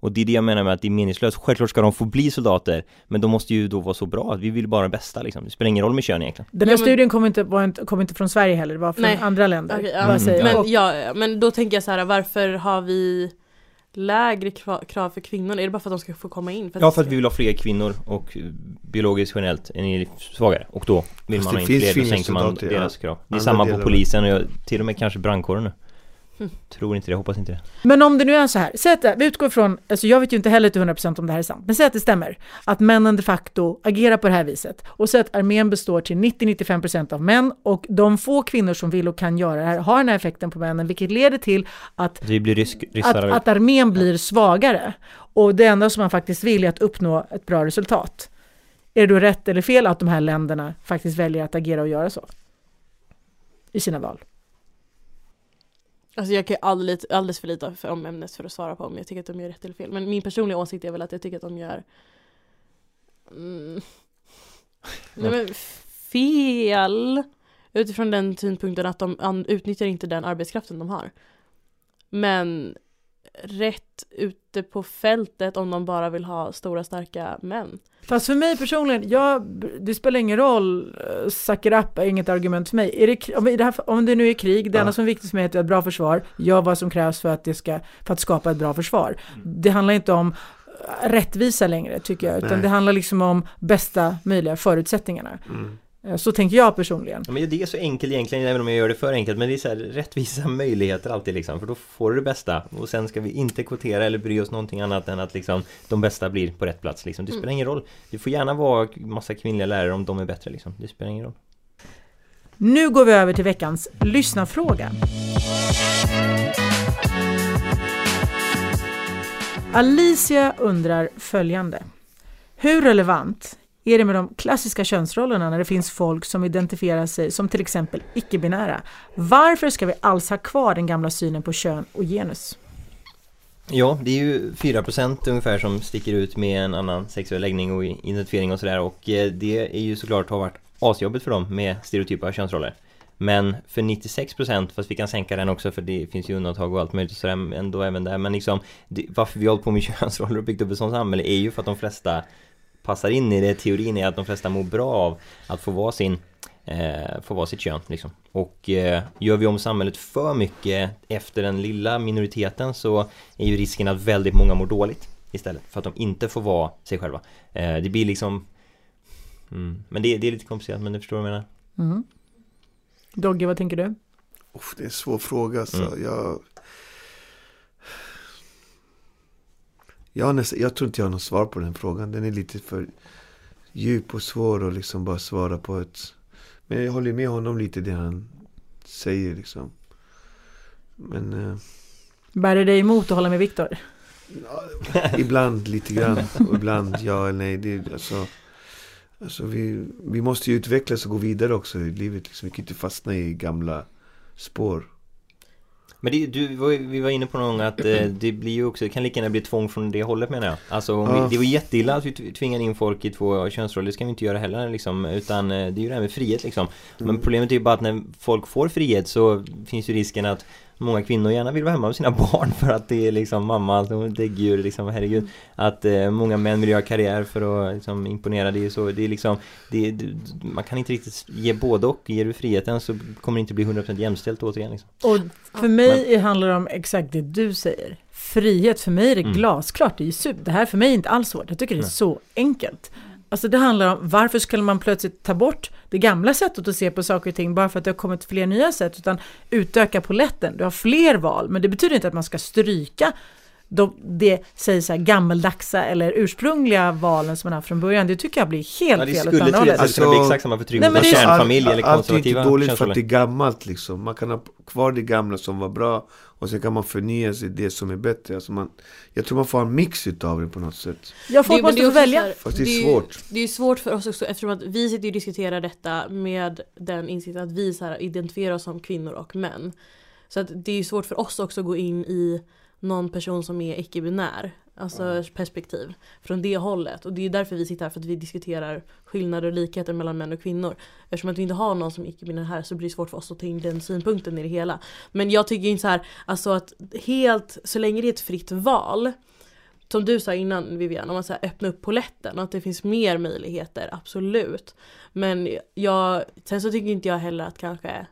Och det är det jag menar med att det är meningslöst. Självklart ska de få bli soldater, men de måste ju då vara så bra att vi vill bara det bästa liksom. Det spelar ingen roll med kön egentligen. Den här Ja, men- studien kom inte, var inte, kom inte från Sverige heller, det var från Nej. andra länder. Vad ja. jag? Men, ja, ja, men då tänker jag så här, varför har vi lägre kra- krav för kvinnor? Är det bara för att de ska få komma in? Ja, för att vi vill ha fler kvinnor och biologiskt generellt är ni svagare. Och då vill Fast man ha in fler, då sänker man deras krav. Det är samma på polisen och jag, till och med kanske brandkåren nu. Hm. (laughs) Tror inte det, hoppas inte det. Men om det nu är så här, säg att vi utgår från, alltså jag vet ju inte heller till 100% om det här är sant, men säg att det stämmer, att männen de facto agerar på det här viset och säg att armén består till 90-95% av män och de få kvinnor som vill och kan göra det här har den här effekten på männen, vilket leder till att, Vi blir rysk, att, att armén blir svagare och det enda som man faktiskt vill är att uppnå ett bra resultat. Är det då rätt eller fel att de här länderna faktiskt väljer att agera och göra så? I sina val. Alltså jag kan alldeles, alldeles för lite om ämnet för att svara på om jag tycker att de gör rätt eller fel. Men min personliga åsikt är väl att jag tycker att de gör mm, (laughs) nej men fel utifrån den synpunkten att de utnyttjar inte den arbetskraften de har. Men rätt ute på fältet om de bara vill ha stora starka män. Fast för mig personligen, jag, det spelar ingen roll, uh, suck it up är inget argument för mig. Är det, om, det här, om det nu är krig, det Ja. enda som är viktigt för mig är att vi har ett bra försvar, gör vad som krävs för att, det ska, för att skapa ett bra försvar. Det handlar inte om uh, rättvisa längre tycker jag, utan Nej. det handlar liksom om bästa möjliga förutsättningarna. Mm. Uh, Så tänker jag personligen. Ja, men det är så enkelt egentligen, även om jag gör det för enkelt Men det är så här rättvisa (laughs) möjligheter alltid liksom För då får du det bästa Och sen ska vi inte kvotera eller bry oss någonting annat än att liksom De bästa blir på rätt plats liksom Det spelar ingen roll Du får gärna vara massa kvinnliga lärare om de är bättre liksom Det spelar ingen roll Nu går vi över till veckans lyssnarfråga. Alicia undrar följande. Hur relevant är det med de klassiska könsrollerna när det finns folk som identifierar sig som till exempel icke-binära? Varför ska vi alls ha kvar den gamla synen på kön och genus? Ja, det är ju 4% ungefär som sticker ut med en annan sexuell läggning och identifiering och sådär och eh, det är ju såklart har varit asjobbigt för dem med stereotypa könsroller. Men för 96% fast vi kan sänka den också för det finns ju undantag och allt möjligt och sådär ändå även där men liksom det, varför vi har hållit på med (laughs) könsroller och byggt upp ett sånt samhälle är ju för att de flesta passar in i det. Teorin är att de flesta mår bra av att få vara sin eh, få vara sitt kön liksom. Och eh, gör vi om samhället för mycket efter den lilla minoriteten så är ju risken att väldigt många mår dåligt istället för att de inte får vara sig själva. Eh, det blir liksom mm, Men det, det är lite komplicerat men du förstår vad jag menar. Mm. Dogge, vad tänker du? Uff, det är en svår fråga. Så Mm. jag, jag, har nästan, jag tror inte jag har något svar på den frågan. Den är lite för djup och svår att liksom bara svara på ett... Men jag håller med honom lite det han säger liksom. Men eh, Bär det dig emot att hålla med Viktor? ibland lite grann. Och ibland ja eller nej. Det, alltså, alltså vi, vi måste ju utvecklas och gå vidare också i livet. Liksom. Vi kan inte fastna i gamla spår. Men det, du, vi var inne på någon gång att eh, det blir ju också, det kan lika gärna bli tvång från det hållet menar jag. Alltså om Ja. vi, det var jätteilla att vi tv- tvingade in folk i två könsroller, det ska vi inte göra heller liksom. Utan eh, det är ju det här med frihet liksom. Men Mm. problemet är ju bara att när folk får frihet så finns ju risken att Många kvinnor gärna vill vara hemma med sina (laughs) barn för att det är liksom mamma, är däggdjur liksom, herregud Att eh, många män vill göra karriär för att liksom, imponera, det är så, det är liksom det, det, Man kan inte riktigt ge både och, ger du friheten så kommer det inte bli 100% jämställt återigen liksom. Och för mig handlar det om exakt det du säger. Frihet, för mig är det Mm. glasklart. Det, är ju super. det här för mig är inte alls svårt. Jag tycker det är Nej. så enkelt. Alltså det handlar om varför skulle man plötsligt ta bort det gamla sättet att se på saker och ting bara för att det har kommit fler nya sätt utan utöka poletten. Du har fler val men det betyder inte att man ska stryka de, det säger så här gammeldagsa eller ursprungliga valen som man har från början. Det tycker jag blir helt Ja, det fel åt skulle andra till hållet. bli Alltså- exakt samma det är- kärnfamilj eller Allt är konservativa inte dåligt för att det är gammalt liksom. Man kan ha kvar det gamla som var bra och sen kan man förnya sig det som är bättre. Alltså man, jag tror man får en mix utav det på något sätt. Ja, folk Det- måste det är få välja. här- Fast det är ju- svårt. Det är svårt för oss också eftersom att vi sitter och diskuterar detta med den insikten att vi så här identifierar oss som kvinnor och män. Så att det är svårt för oss också att gå in i någon person som är icke-binär. Alltså perspektiv från det hållet. Och det är därför vi sitter här för att vi diskuterar skillnader och likheter mellan män och kvinnor. Eftersom att vi inte har någon som är icke-binär här så blir det svårt för oss att ta in den synpunkten i det hela. Men jag tycker inte så här, alltså att helt, så länge det är ett fritt val som du sa innan Vivian, om man så här öppnar upp poletten och att det finns mer möjligheter, absolut. Men jag, sen så tycker inte jag heller att kanske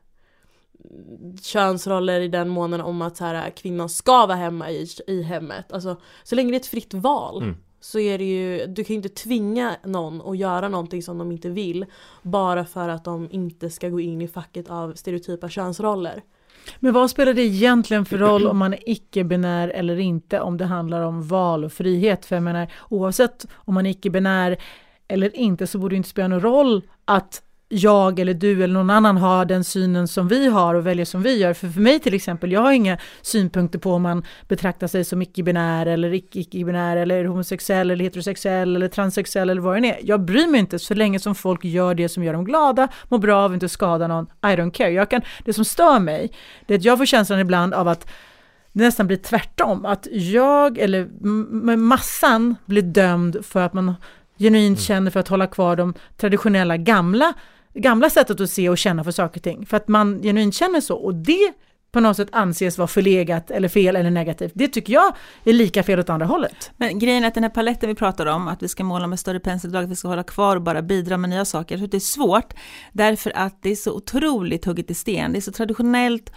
könsroller i den månen om att så här, kvinnan ska vara hemma i, i hemmet. Alltså, så länge det är ett fritt val Mm. så är det ju, du kan ju inte tvinga någon att göra någonting som de inte vill bara för att de inte ska gå in i facket av stereotypa könsroller. Men vad spelar det egentligen för roll om man är icke-binär eller inte om det handlar om val och frihet? För jag menar, oavsett om man är icke-binär eller inte så borde det inte spela någon roll att jag eller du eller någon annan har den synen som vi har och väljer som vi gör. För för mig till exempel, jag har inga synpunkter på om man betraktar sig som icke-binär eller icke-binär eller homosexuell eller heterosexuell eller transsexuell eller vad det än är. Jag bryr mig inte så länge som folk gör det som gör dem glada, mår bra av, inte skada någon. I don't care. Jag kan, det som stör mig, det är att jag får känslan ibland av att det nästan blir tvärtom. Att jag, eller massan, blir dömd för att man genuint känner för att hålla kvar de traditionella gamla, gamla sättet att se och känna för saker och ting. För att man genuint känner så. Och det på något sätt anses vara förlegat eller fel eller negativt. Det tycker jag är lika fel åt andra hållet. Men grejen är att den här paletten vi pratar om, att vi ska måla med större penseldrag, att vi ska hålla kvar och bara bidra med nya saker, jag tror att det är svårt därför att det är så otroligt hugget i sten. Det är så traditionellt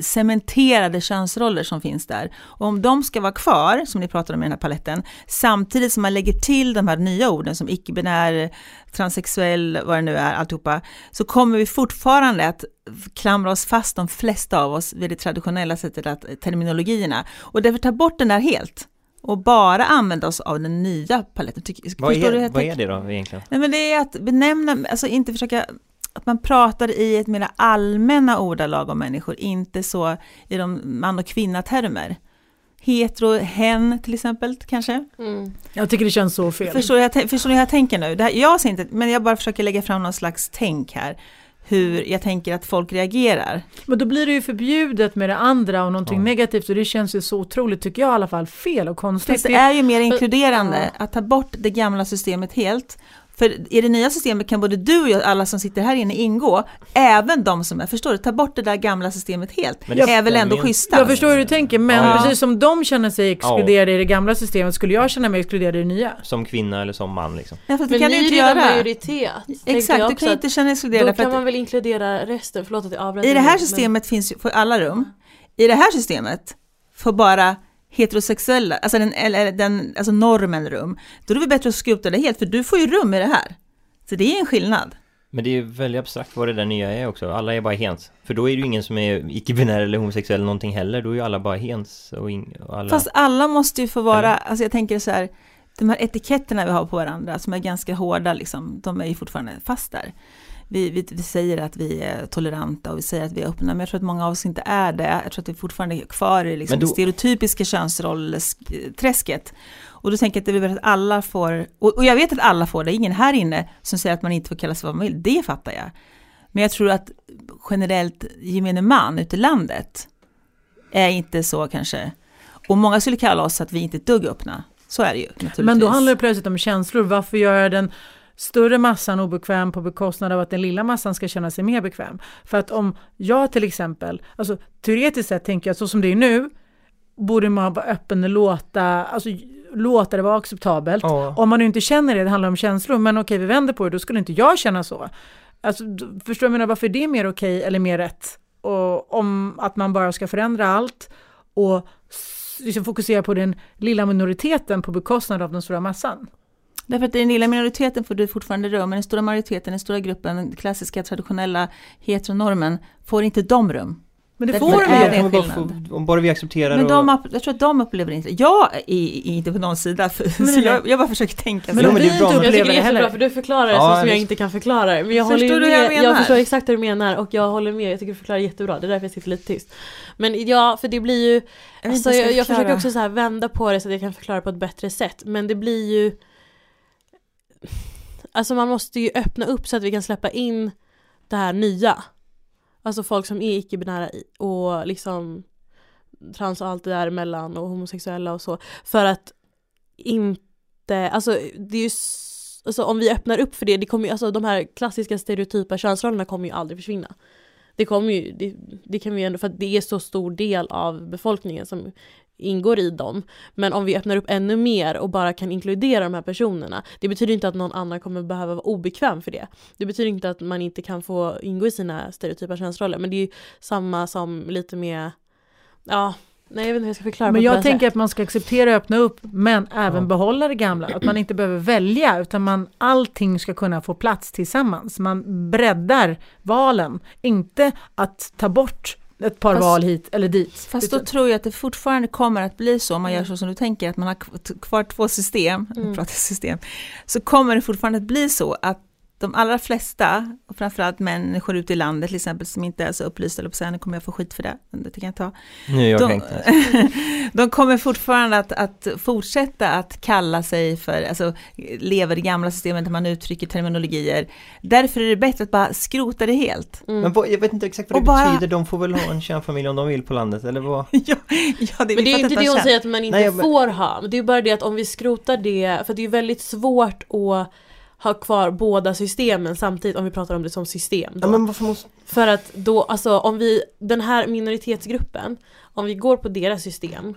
cementerade könsroller som finns där. Och om de ska vara kvar, som ni pratar om i den här paletten, samtidigt som man lägger till de här nya orden som icke-binär, transsexuell, vad det nu är, alltihopa, så kommer vi fortfarande att klamra oss fast, de flesta av oss, vid det traditionella sättet att terminologierna. Och därför ta bort den där helt och bara använda oss av den nya paletten. Vad är, vad är det då egentligen? Nej men det är att benämna, alltså inte försöka, att man pratar i ett mer allmänna ordalag om människor, inte så i de man och kvinna-termer. Hetero, hen till exempel kanske. Jag tycker det känns så fel. Förstår jag, förstår ni hur jag tänker nu? Det här, jag ser inte, men jag bara försöker lägga fram någon slags tänk här. Hur jag tänker att folk reagerar. Men då blir det ju förbjudet med det andra och någonting Ja. negativt och det känns ju så otroligt, tycker jag i alla fall, fel och konstigt. Fast Det- är ju mer inkluderande att ta bort det gamla systemet helt. För i det nya systemet kan både du och jag, alla som sitter här inne ingå, även de som är, förstår du, ta bort det där gamla systemet helt, Men det är väl ändå schyssta. Jag förstår hur du tänker, men Ja. precis som de känner sig exkluderade i det gamla systemet skulle jag känna mig exkluderad i det nya. Som kvinna eller som man liksom. Ja, för det Men kan ni du är inte redan göra. majoritet. Exakt, du kan inte känna dig exkluderad. Då kan att- man väl inkludera resten, förlåt att jag avbröt. I det här men- systemet finns ju, för alla rum, i det här systemet får bara heterosexuella, alltså den, eller den, alltså normen rum, då är det väl bättre att skrota det helt, för du får ju rum i det här. Så det är en skillnad. Men det är ju väldigt abstrakt vad det där nya är också. Alla är bara hens. För då är det ju ingen som är icke-binär eller homosexuell eller någonting heller. Då är ju alla bara hens och, och alla... Fast alla måste ju få vara, alltså jag tänker så här, de här etiketterna vi har på varandra som är ganska hårda liksom, de är ju fortfarande fast där. Vi, vi, vi säger att vi är toleranta och vi säger att vi är öppna, men jag tror att många av oss inte är det. Jag tror att vi fortfarande är kvar i liksom då- det stereotypiska könsrollsträsket. Och då tänker jag att det är väl att alla får, och, och jag vet att alla får det, ingen här inne som säger att man inte får kalla sig vad man vill, det fattar jag. Men jag tror att generellt gemene man ute i landet är inte så kanske, och många skulle kalla oss att vi inte är ett dugg öppna. Så är det ju naturligtvis. Men då handlar det plötsligt om känslor. Varför göra den större massan obekväm på bekostnad av att den lilla massan ska känna sig mer bekväm? För att om jag till exempel, alltså teoretiskt sett tänker jag så som det är nu, borde man vara öppen och låta, alltså, låta det vara acceptabelt. Ja. Om man nu inte känner det, det handlar om känslor, men okej vi vänder på det, då skulle inte jag känna så. Alltså, förstår jag menar, varför är det mer okej eller mer rätt? Och om att man bara ska förändra allt och liksom fokusera på den lilla minoriteten på bekostnad av den stora massan. Därför att i den lilla minoriteten får du fortfarande rum, men den stora majoriteten, den stora gruppen, den klassiska traditionella heteronormen, får inte de rum. Men det Därför får de ju. det bara Om bara vi accepterar Men och... de, upp- jag tror att de upplever inte Jag är, inte på någon sida, för, Nej, så jag, jag bara försöker tänka. Men men det bra inte med- Jag upplever tycker det det heller. för du förklarar det Ja, så som jag inte kan förklara det. Men jag Förstår håller du jag jag, förstår exakt vad du menar och jag håller med. Jag tycker du förklarar jättebra. Det är därför jag sitter lite tyst. Men ja, för det blir ju, alltså, jag, jag försöker också så här vända på det så att jag kan förklara på ett bättre sätt. Men det blir ju Alltså man måste ju öppna upp så att vi kan släppa in det här nya. Alltså folk som är icke-binära och liksom trans och allt det där emellan och homosexuella och så. För att inte, alltså det är ju Alltså om vi öppnar upp för det, det kommer ju, alltså de här klassiska stereotypa könsrollerna kommer ju aldrig försvinna. Det kommer ju, det, det kan vi ju ändå, för att det är så stor del av befolkningen som ingår i dem. Men om vi öppnar upp ännu mer och bara kan inkludera de här personerna, det betyder inte att någon annan kommer behöva vara obekväm för det. Det betyder inte att man inte kan få ingå i sina stereotypa könsroller, men det är ju samma som lite med, ja, nej jag vet inte hur jag ska förklara Men jag bra tänker sätt. att man ska acceptera och öppna upp, men även Ja. behålla det gamla. Att man inte behöver välja, utan man, allting ska kunna få plats tillsammans. Man breddar valen, inte att ta bort ett par Fast- val hit eller dit. Fast då tror jag att det fortfarande kommer att bli så, om man gör så som du tänker, att man har kv- kvar två system, Mm. mm. pratar system, så kommer det fortfarande att bli så att de allra flesta, och framförallt människor ute i landet till exempel, som inte är så upplysta, eller på nu kommer jag få skit för det, men det kan jag ta. Nu är jag De, (laughs) de kommer fortfarande att, att fortsätta att kalla sig för, alltså lever det gamla systemet där man uttrycker terminologier. Därför är det bättre att bara skrota det helt. Mm. Men vad, jag vet inte exakt vad det Och bara- betyder. De får väl ha en kärnfamilj om de vill på landet, eller vad? (laughs) ja, ja, det, Men det är ju inte det hon säger. att man inte Nej, jag- får ha. Men Det är bara det att om vi skrotar det, för det är väldigt svårt att ha kvar båda systemen samtidigt om vi pratar om det som system. Då. Ja, men varför måste... För att då, alltså om vi, den här minoritetsgruppen, om vi går på deras system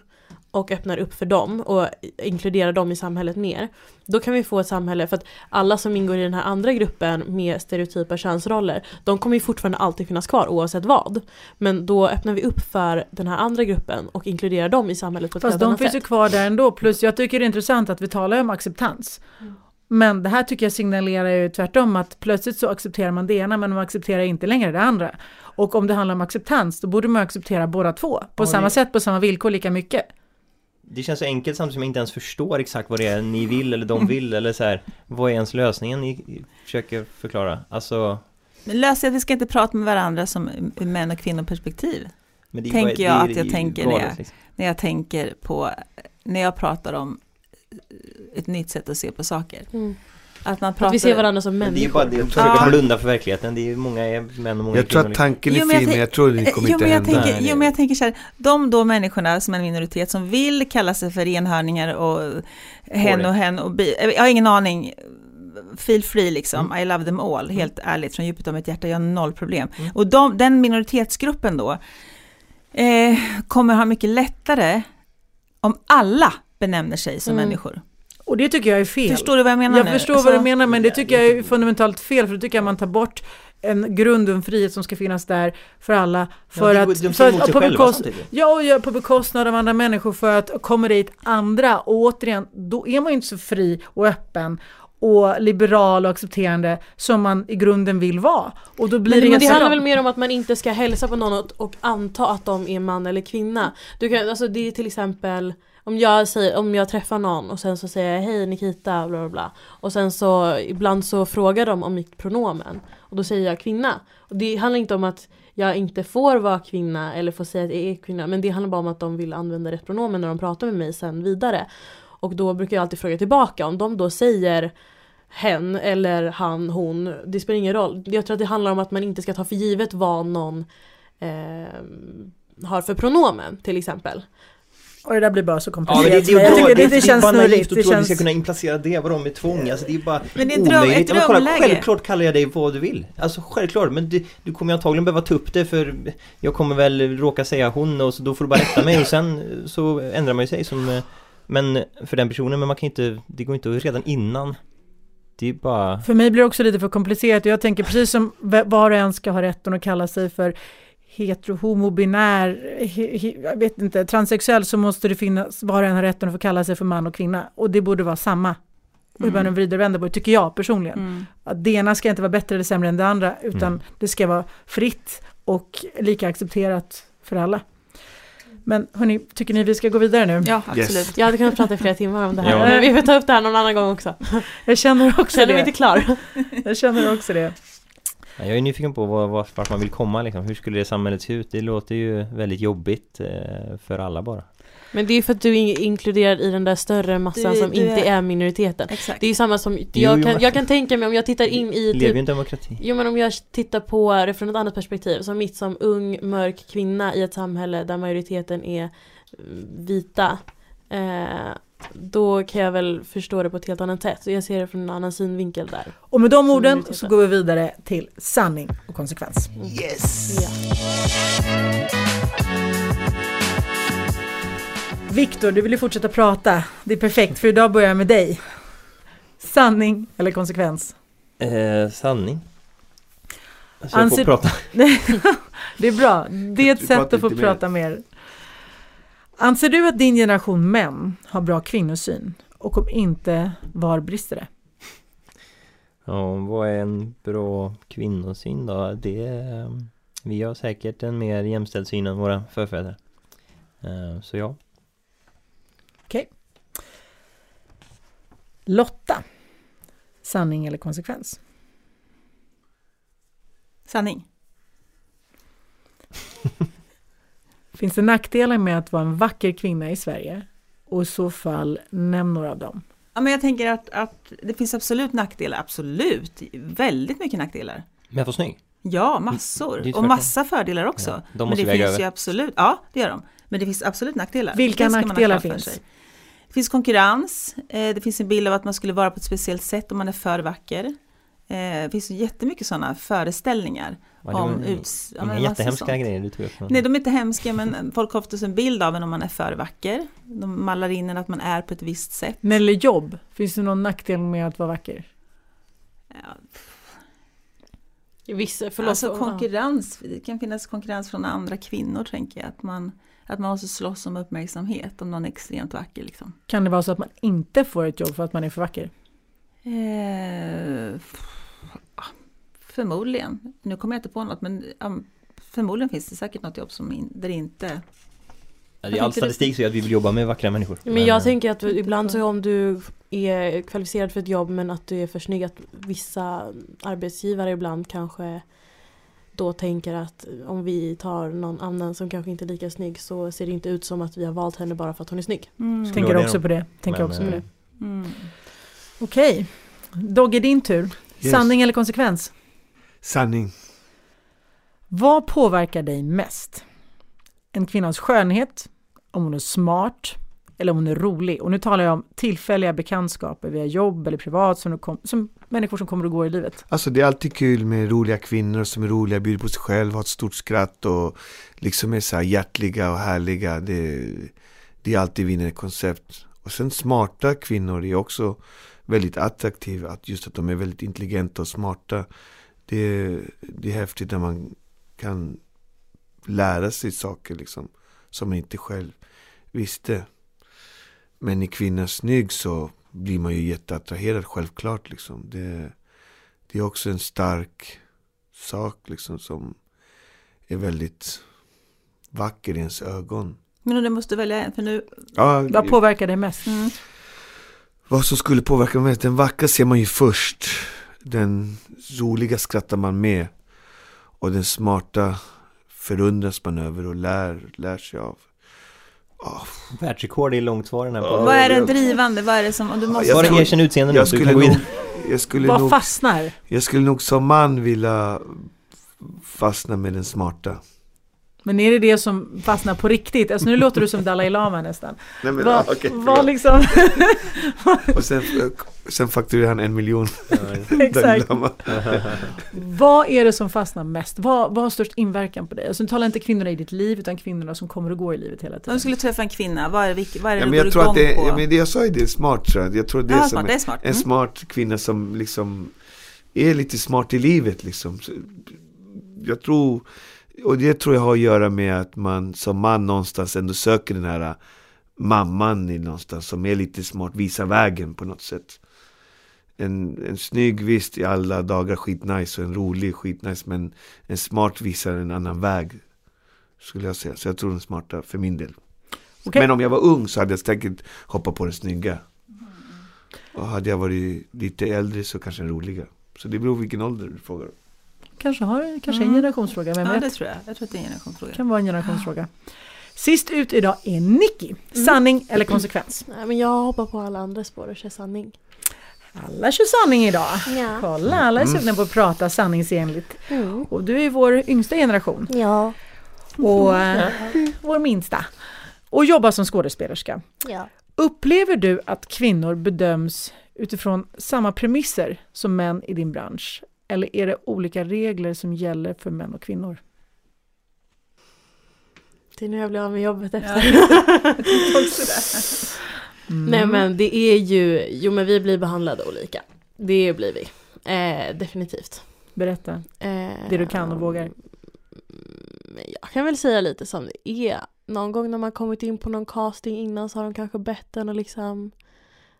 och öppnar upp för dem och inkluderar dem i samhället mer, då kan vi få ett samhälle för att alla som ingår i den här andra gruppen med stereotypa könsroller, de kommer ju fortfarande alltid finnas kvar oavsett vad. Men då öppnar vi upp för den här andra gruppen och inkluderar dem i samhället på ett Fast helt de annat finns ju sätt. kvar där ändå. Plus jag tycker det är intressant att vi talar om acceptans. Mm. Men det här tycker jag signalerar ju tvärtom att plötsligt så accepterar man det ena men man accepterar inte längre det andra. Och om det handlar om acceptans då borde man acceptera båda två. På Ja, samma det- sätt, på samma villkor lika mycket. Det känns så enkelt samtidigt som jag inte ens förstår exakt vad det är ni vill eller de (laughs) vill eller så här. Vad är ens lösningen ni försöker förklara? Alltså... Men lös är att vi ska inte prata med varandra som män och kvinnoperspektiv. Men det Tänker bara- jag det att jag ju tänker galet, det. liksom. När jag tänker på, när jag pratar om ett nytt sätt att se på saker. Mm. Att man pratar... Att vi ser varandra som Men det är ju människor. bara det att försöka blunda för verkligheten. Det är ju många män och många Jag tror att tanken är men jag fin, men tänk- jag tror det kommer jo, inte jag hända. tänker, Nej, jo men jag tänker så här, de då människorna som är en minoritet som vill kalla sig för enhörningar och hen och hen och bi, jag har ingen aning feel free liksom, Mm. I love them all, helt ärligt från djupet av mitt hjärta, jag har noll problem. Och de, den minoritetsgruppen då eh, kommer ha mycket lättare om alla benämner sig som Mm. människor. Och det tycker jag är fel. Förstår du vad jag menar jag nu? förstår Alltså, vad du menar men det tycker jag är fundamentalt fel för då tycker jag man tar bort en grund och en frihet som ska finnas där för alla. För Ja, att, de- de för säger att emot sig på, samtidigt. ja, och ja, på bekostnad av andra människor för att kommer dit andra och återigen då är man ju inte så fri och öppen och liberal och accepterande som man i grunden vill vara. Och då blir Men det, helt det handlar väl mer om att man inte ska hälsa på någon och, och anta att de är man eller kvinna. Du kan, alltså det är till exempel om jag, säger, om jag träffar någon och sen så säger jag hej Nikita bla bla bla och sen så ibland så frågar de om mitt pronomen och då säger jag kvinna. Och det handlar inte om att jag inte får vara kvinna eller får säga att jag är kvinna men det handlar bara om att de vill använda rätt pronomen när de pratar med mig sen vidare. Och då brukar jag alltid fråga tillbaka om de då säger hen eller han, hon, det spelar ingen roll. Jag tror att det handlar om att man inte ska ta för givet vad någon eh, har för pronomen till exempel. Och det där blir bara så Ja, komplicerat. det, det, jag tycker det, det, det, känns snurrigt. att Det tro att vi känns... ska kunna implacera det, vadå med tvång? Alltså det är bara Men det är dröm- omöjligt. ett Ja, kolla, självklart kallar jag dig vad du vill. Alltså självklart, men du, du kommer antagligen behöva ta upp det för jag kommer väl råka säga hon och så då får du bara rätta mig och sen så ändrar man ju sig som eh, Men för den personen, men man kan inte, det går inte redan innan Det är bara För mig blir det också lite för komplicerat och jag tänker precis som var och en ska ha rätten att kalla sig för hetero, homo, binär, he, he, jag vet inte, transsexuell så måste det finnas, var och en har rätten att få kalla sig för man och kvinna. Och det borde vara samma. Hur man vrider och vänder på det, tycker jag personligen. Mm. Att det ena ska inte vara bättre eller sämre än det andra, utan Mm. det ska vara fritt och lika accepterat för alla. Men hörni, tycker ni vi ska gå vidare nu? Ja, Yes. absolut. Jag hade kunnat prata i flera timmar om det här Ja. men vi får ta upp det här någon annan gång också. Jag känner också Känner mig det. inte klar. Jag känner också det. Jag är nyfiken på var, var, vart man vill komma liksom. Hur skulle det samhället se ut? Det låter ju väldigt jobbigt eh, för alla bara Men det är för att du är inkluderad i den där större massan Du- som du inte är- är minoriteten. Exakt. Det är ju samma som, jo, jag kan, men- jag kan tänka mig om jag tittar in i Lever typ i en demokrati Jo men om jag tittar på det från ett annat perspektiv, som mitt som ung mörk kvinna i ett samhälle där majoriteten är vita eh, Då kan jag väl förstå det på ett helt annat sätt, så jag ser det från en annan synvinkel där Och med de orden så går vi vidare till sanning och konsekvens. Yes! ja. Viktor, du vill ju fortsätta prata. Det är perfekt, för idag börjar jag med dig. Sanning eller konsekvens? eh, Sanning Så Anser- jag får prata (laughs) Det är bra. Det är ett sätt att få mer. prata mer. Anser du att din generation män har bra kvinnosyn? Och om inte, var brister det? Ja, vad är en bra kvinnosyn då? Det är, eh, Vi har säkert en mer jämställd syn än våra förfäder eh, Så ja Lotta. Sanning eller konsekvens? Sanning. (laughs) Finns det nackdelar med att vara en vacker kvinna i Sverige? Och i så fall, nämn några av dem. Ja, men jag tänker att, att det finns absolut nackdelar, absolut, väldigt mycket nackdelar. Men jag får snygg Ja, Det massor. Och massa fördelar också. Ja, de Men måste det väga finns över. ju absolut, ja det gör de. Men det finns absolut nackdelar. Vilka Det nackdelar finns? Det finns konkurrens, eh, det finns en bild av att man skulle vara på ett speciellt sätt om man är för vacker. Eh, Det finns jättemycket sådana föreställningar Ja, det om uts... ja, Inga men massa jättehemska sånt. grejer du tog upp Nej, de är inte hemska men folk har oftast en bild av en om man är för vacker. De mallar in en att man är på ett visst sätt. När det gäller jobb, finns det någon nackdel med att vara vacker? Ja, Vissa, förlåt, alltså ja. konkurrens, det kan finnas konkurrens från andra kvinnor tänker jag. Att man, att man måste slåss om uppmärksamhet om någon är extremt vacker. Liksom. Kan det vara så att man inte får ett jobb för att man är för vacker? Eh, förmodligen. Nu kommer jag inte på något men ja, förmodligen finns det säkert något jobb som in, där det inte... Det är all statistik säger att vi vill jobba med vackra människor Men jag eh, tänker att ibland så om du är kvalificerad för ett jobb men att du är för snygg att vissa arbetsgivare ibland kanske då tänker att om vi tar någon annan som kanske inte är lika snygg så ser det inte ut som att vi har valt henne bara för att hon är snygg. Mm. Tänker också på det. Tänker Men, också på eh, det. Mm. Okej. Dogge, din tur. Yes. Sanning eller konsekvens? Sanning. Vad påverkar dig mest? En kvinnas skönhet, om hon är smart, eller om hon är rolig. Och nu talar jag om tillfälliga bekantskaper via jobb eller privat som, kom, som människor som kommer och går i livet. Alltså det är alltid kul med roliga kvinnor som är roliga, bjuder på sig själv, har ett stort skratt och liksom är så här hjärtliga och härliga. Det, det är alltid vinnande koncept. Och sen smarta kvinnor är också väldigt attraktiva. Att just att de är väldigt intelligenta och smarta. Det, det är häftigt när man kan lära sig saker liksom. Som man inte själv visste. Men i kvinnan snygg så blir man ju jätteattraherad självklart liksom. Det, det är också en stark sak liksom som är väldigt vacker i ens ögon. Men du måste välja en, för nu... Ja, Vad påverkar dig mest? Mm. vad som skulle påverka mest, den vackra ser man ju först. Den roliga skrattar man med. Och den smarta förundras man över och lär, lär sig av. Ah, Världsrekord i på. Ja, Vad är den drivande? Vad är det som... Du måste... jag Bara skulle- erkänn utseende nu jag skulle nog, jag skulle Vad nog, fastnar? jag skulle nog som man vilja fastna med den smarta. Men är det det som fastnar på riktigt? Alltså nu låter du som Dalai Lama nästan. Nej, men, Vad okej, vad förlåt. liksom... Och sen, sen fakturerar han en miljon. (laughs) Exakt. (laughs) Vad är det som fastnar mest? Vad, vad har störst inverkan på dig? Alltså nu talar inte kvinnorna i ditt liv utan kvinnorna som kommer och går i livet hela Om tiden. du skulle träffa en kvinna, vad är det, vad är det Ja, du men går jag tror att igång det, på? ja, men det jag sa ju det är smart tror jag. Jag tror det är Ja, som smart, det är smart. En Mm. smart kvinna som liksom är lite smart i livet liksom. Jag tror, och det tror jag har att göra med att man som man någonstans ändå söker den här äh, mamman i någonstans som är lite smart, visar vägen på något sätt. En, en snygg visst i alla dagar skitnice och en rolig skitnice men en smart visar en annan väg. Skulle jag säga. Så jag tror den smarta för min del. Okej. Men om jag var ung så hade jag säkert hoppat på den snygga. Och hade jag varit lite äldre så kanske den roliga. Så det beror på vilken ålder du frågar. Kanske, har, kanske en Mm. generationsfråga, vem Ja, vet? det tror jag. Jag tror att det är en generationsfråga. kan vara en generationsfråga. Sist ut idag är Nicky. Sanning eller konsekvens? Nej, men jag hoppar på alla andra spår och kör sanning. Alla kör sanning idag. Ja. Kolla, alla är sugna på att prata sanningsenligt. Mm. Och du är vår yngsta generation Ja. och eh, vår minsta. Och jobbar som skådespelerska. ja. Upplever du att kvinnor bedöms utifrån samma premisser som män i din bransch? Eller är det olika regler som gäller för män och kvinnor? Det är nu jag blir av med jobbet Ja, efter. det. Mm. Nej men det är ju, jo men vi blir behandlade olika. Det blir vi. Eh, definitivt. Berätta. Eh, Det du kan och vågar. mm, Jag kan väl säga lite som det är. Någon gång när man kommit in på någon casting innan så har de kanske bett en att liksom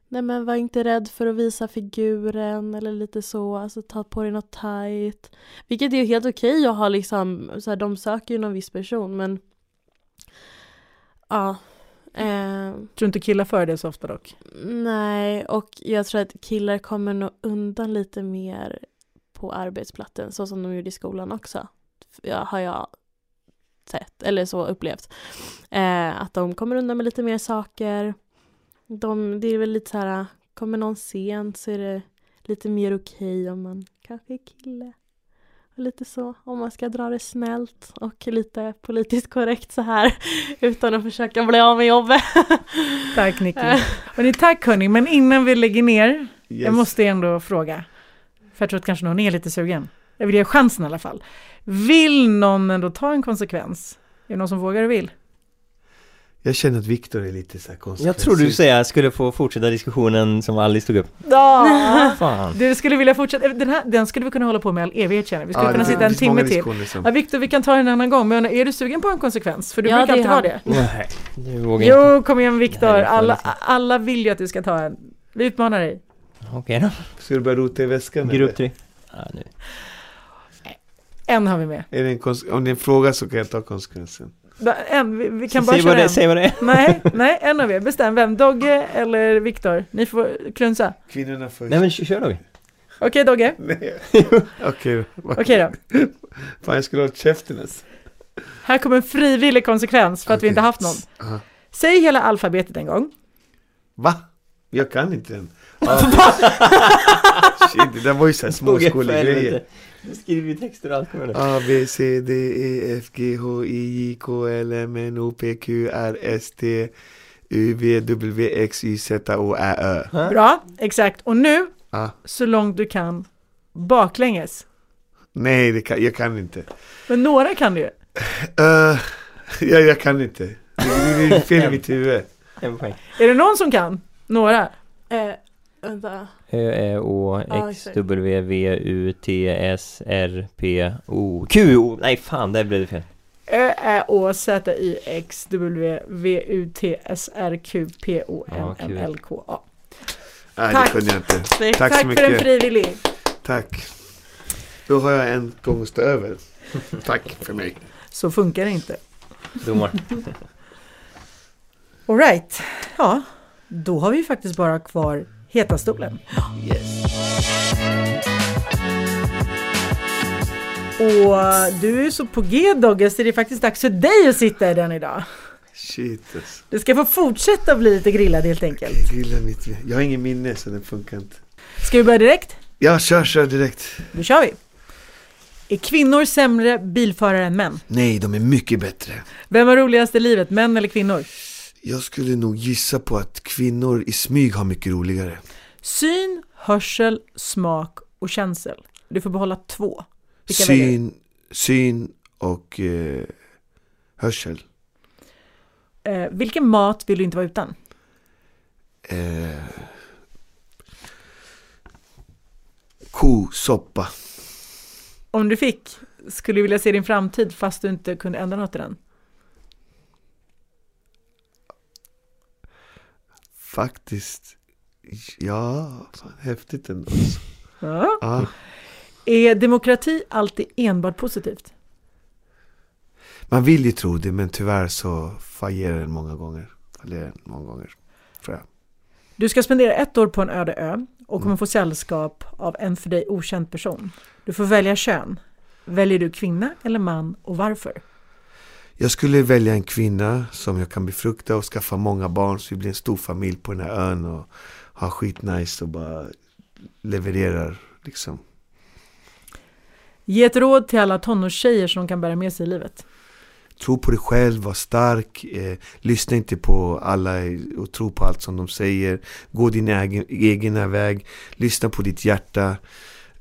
Nej men var inte rädd för att visa figuren eller lite så, alltså ta på dig något tight. Vilket är helt okej att ha liksom, så här, de söker ju någon viss person men Ja. Eh, Tror inte killar för det så ofta dock? Nej, och jag tror att killar kommer nog undan lite mer på arbetsplatsen så som de gjorde i skolan också. Ja, har jag sett, eller så upplevt. Eh, att de kommer undan med lite mer saker. De, det är väl lite så här, kommer någon sent så är det lite mer okej om man kanske är kille. Och lite så, om man ska dra det snällt och lite politiskt korrekt så här (laughs) utan att försöka bli av med jobbet. (laughs) Tack Nicky. Hörrni, tack hörni, men innan vi lägger ner, Yes. jag måste ändå fråga. För jag tror att kanske någon är lite sugen. Jag vill ge chansen i alla fall. Vill någon ändå ta en konsekvens? Är det någon som vågar och vill? Jag känner att Viktor är lite så här konstig. Jag trodde du säga skulle få fortsätta diskussionen som Alice tog upp. Ja! (laughs) Fan. Du skulle vilja fortsätta, den, här, den skulle vi kunna hålla på med all evighet känner jag. Vi skulle Ja, kunna det sitta en timme till. som- Ja, Viktor, vi kan ta den en annan gång, men är du sugen på en konsekvens? För du Ja, brukar det alltid ha det. Nej, du vågar inte. Jo, kom igen Viktor. Det jag Alla, alla vill ju att du ska ta en. Vi utmanar dig. Okej då. Ska du börja rota i väskan? Grupp tre. Ja, nu. En har vi med. Är det en om det är en fråga så kan jag ta konsekvensen. En, vi, vi kan bara säg, vad köra det, en. säg vad det är. Nej, (laughs) nej, en av er. Bestäm vem. Dogge eller Viktor? Ni får klunsa. Kvinnorna först. Nej men kör kör då. Okej Dogge. (laughs) Nej. (laughs) Okej. Okej då. Fan jag skulle ha käften ens. Här kommer en frivillig konsekvens för att vi Okej. inte haft någon. Aha. Säg hela alfabetet en gång. Va? Jag kan inte den. Ah. Shit, det där var ju såhär småskolegrejer. Du (laughs) skriver ju texter och allt med det. A, B, C, D, E, F, G, H, I, J, K, L, M, N, O, P, Q, R, S, T, U-V-W-X-Y-Z-O-Ä-Ö. Bra, exakt. Och nu, Ja. så långt du kan, baklänges. Nej, det kan, jag kan inte. Men några kan du ju. (laughs) Uh, ja, jag kan inte. Det är fel i mitt huvud. En poäng. Är det någon som kan? Några? Eh, vänta. Ö, Ä, Å, X. W, V, U, T, S, R, P, O, Q, O. Nej fan, där blev det fel. Ö, Ä, Å, Z, Y, X, W, V, U, T, S, R, Q, P, O, N, N, L, K, A. Nej, Tack. det kunde jag inte. Tack, Tack så för en mycket. frivillig. Tack. Då har jag en gång att stå över. (laughs) Tack för mig. Så funkar det inte. Domar. (laughs) Alright, ja, då har vi faktiskt bara kvar heta stolen. Yes. Och du är så på G Dogge så det är faktiskt dags för dig att sitta i den idag. Shit alltså. Du ska få fortsätta bli lite grillad helt enkelt. Jag gillar mitt Jag har ingen minne så den funkar inte. Ska vi börja direkt? Ja, kör, kör direkt. Då kör vi! Är kvinnor sämre bilförare än män? Nej, de är mycket bättre. Vem har roligast i livet, män eller kvinnor? Jag skulle nog gissa på att kvinnor i smyg har mycket roligare. Syn, hörsel, smak och känsel. Du får behålla två. Vilka? Syn, syn och eh, hörsel. Eh, vilken mat vill du inte vara utan? Eh, kosoppa. Om du fick, skulle du vilja se din framtid fast du inte kunde ändra något i den? Faktiskt. Ja, fan, häftigt ändå. alltså. Ja. Ja. Är demokrati alltid enbart positivt? Man vill ju tro det, men tyvärr så fallerar den många gånger. Fallerar den många gånger, tror jag. Du ska spendera ett år på en öde ö och kommer Mm. få sällskap av en för dig okänd person. Du får välja kön. Väljer du kvinna eller man och varför? Jag skulle välja en kvinna som jag kan befrukta och skaffa många barn så vi blir en stor familj på den här ön och ha skitnice och bara levererar liksom. Ge ett råd till alla tonårstjejer som de kan bära med sig i livet. Tro på dig själv, var stark, eh, lyssna inte på alla och tro på allt som de säger. Gå din egen, egna väg, lyssna på ditt hjärta.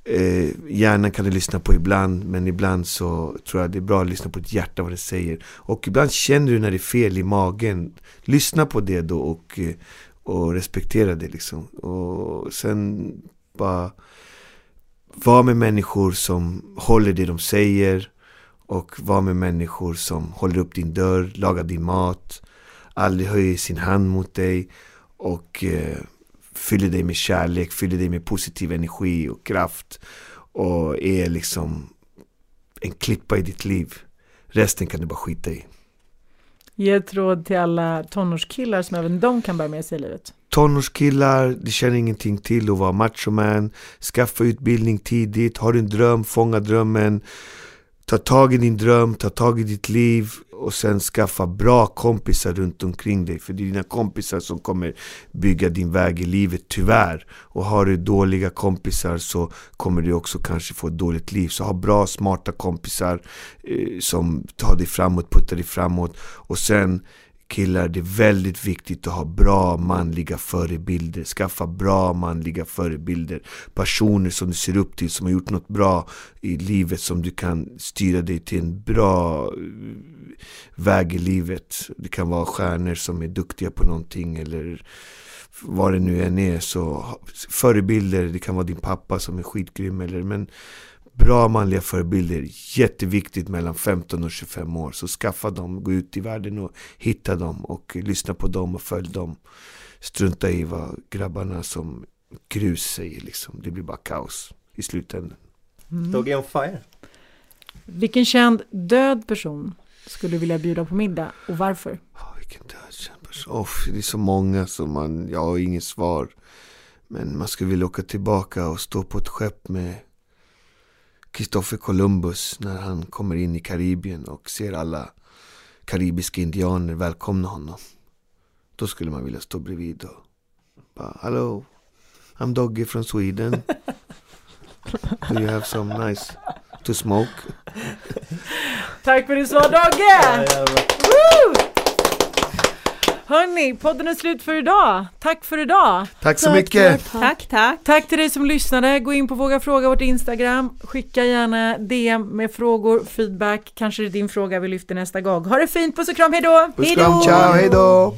Eh, hjärnan kan du lyssna på ibland, men ibland så tror jag det är bra att lyssna på ditt hjärta vad det säger. Och ibland känner du när det är fel i magen. Lyssna på det då och, eh, och respektera det liksom. Och sen bara var med människor som håller det de säger och var med människor som håller upp din dörr, lagar din mat, aldrig höjer sin hand mot dig och eh, fyller dig med kärlek, fyller dig med positiv energi och kraft och är liksom en klippa i ditt liv. Resten kan du bara skita i. Ge ett råd till alla tonårskillar som även de kan bära med sig i livet. Tonårskillar, de känner ingenting till att vara machoman. Skaffa utbildning tidigt. Har du en dröm, fånga drömmen. Ta tag i din dröm, ta tag i ditt liv och sen skaffa bra kompisar runt omkring dig. För det är dina kompisar som kommer bygga din väg i livet, tyvärr. Och har du dåliga kompisar så kommer du också kanske få ett dåligt liv. Så ha bra, smarta kompisar eh, som tar dig framåt, puttar dig framåt. Och sen killar, det är väldigt viktigt att ha bra manliga förebilder. Skaffa bra manliga förebilder. Personer som du ser upp till, som har gjort något bra i livet, som du kan styra dig till en bra eh, väg i livet. Det kan vara stjärnor som är duktiga på någonting eller vad det nu än är. Så förebilder, det kan vara din pappa som är skitgrym eller men Bra manliga förebilder, jätteviktigt mellan 15 och 25 år. Så skaffa dem, gå ut i världen och hitta dem och lyssna på dem och följ dem. Strunta i vad grabbarna som grus säger liksom. Det blir bara kaos i slutändan. Doggy on fire. Vilken känd död person skulle du vilja bjuda på middag och varför? Oh, vilken dödskänd person. Oh, det är så många som man, jag har inget svar. Men man skulle vilja åka tillbaka och stå på ett skepp med Kristoffer Columbus när han kommer in i Karibien och ser alla karibiska indianer välkomna honom. Då skulle man vilja stå bredvid och bara, Hello, I'm Doggy from Sweden. Do you have some nice to smoke? Tack för ditt svar Dogge! Woo! Hörni, podden är slut för idag. Tack för idag. Tack så Tack, mycket! tack, Tack, tack. Tack till dig som lyssnade. Gå in på Våga Fråga vårt Instagram. Skicka gärna DM med frågor, feedback. Kanske det är din fråga vi lyfter nästa gång. Ha det fint, puss och kram, hejdå! Puss kram, ciao, hejdå!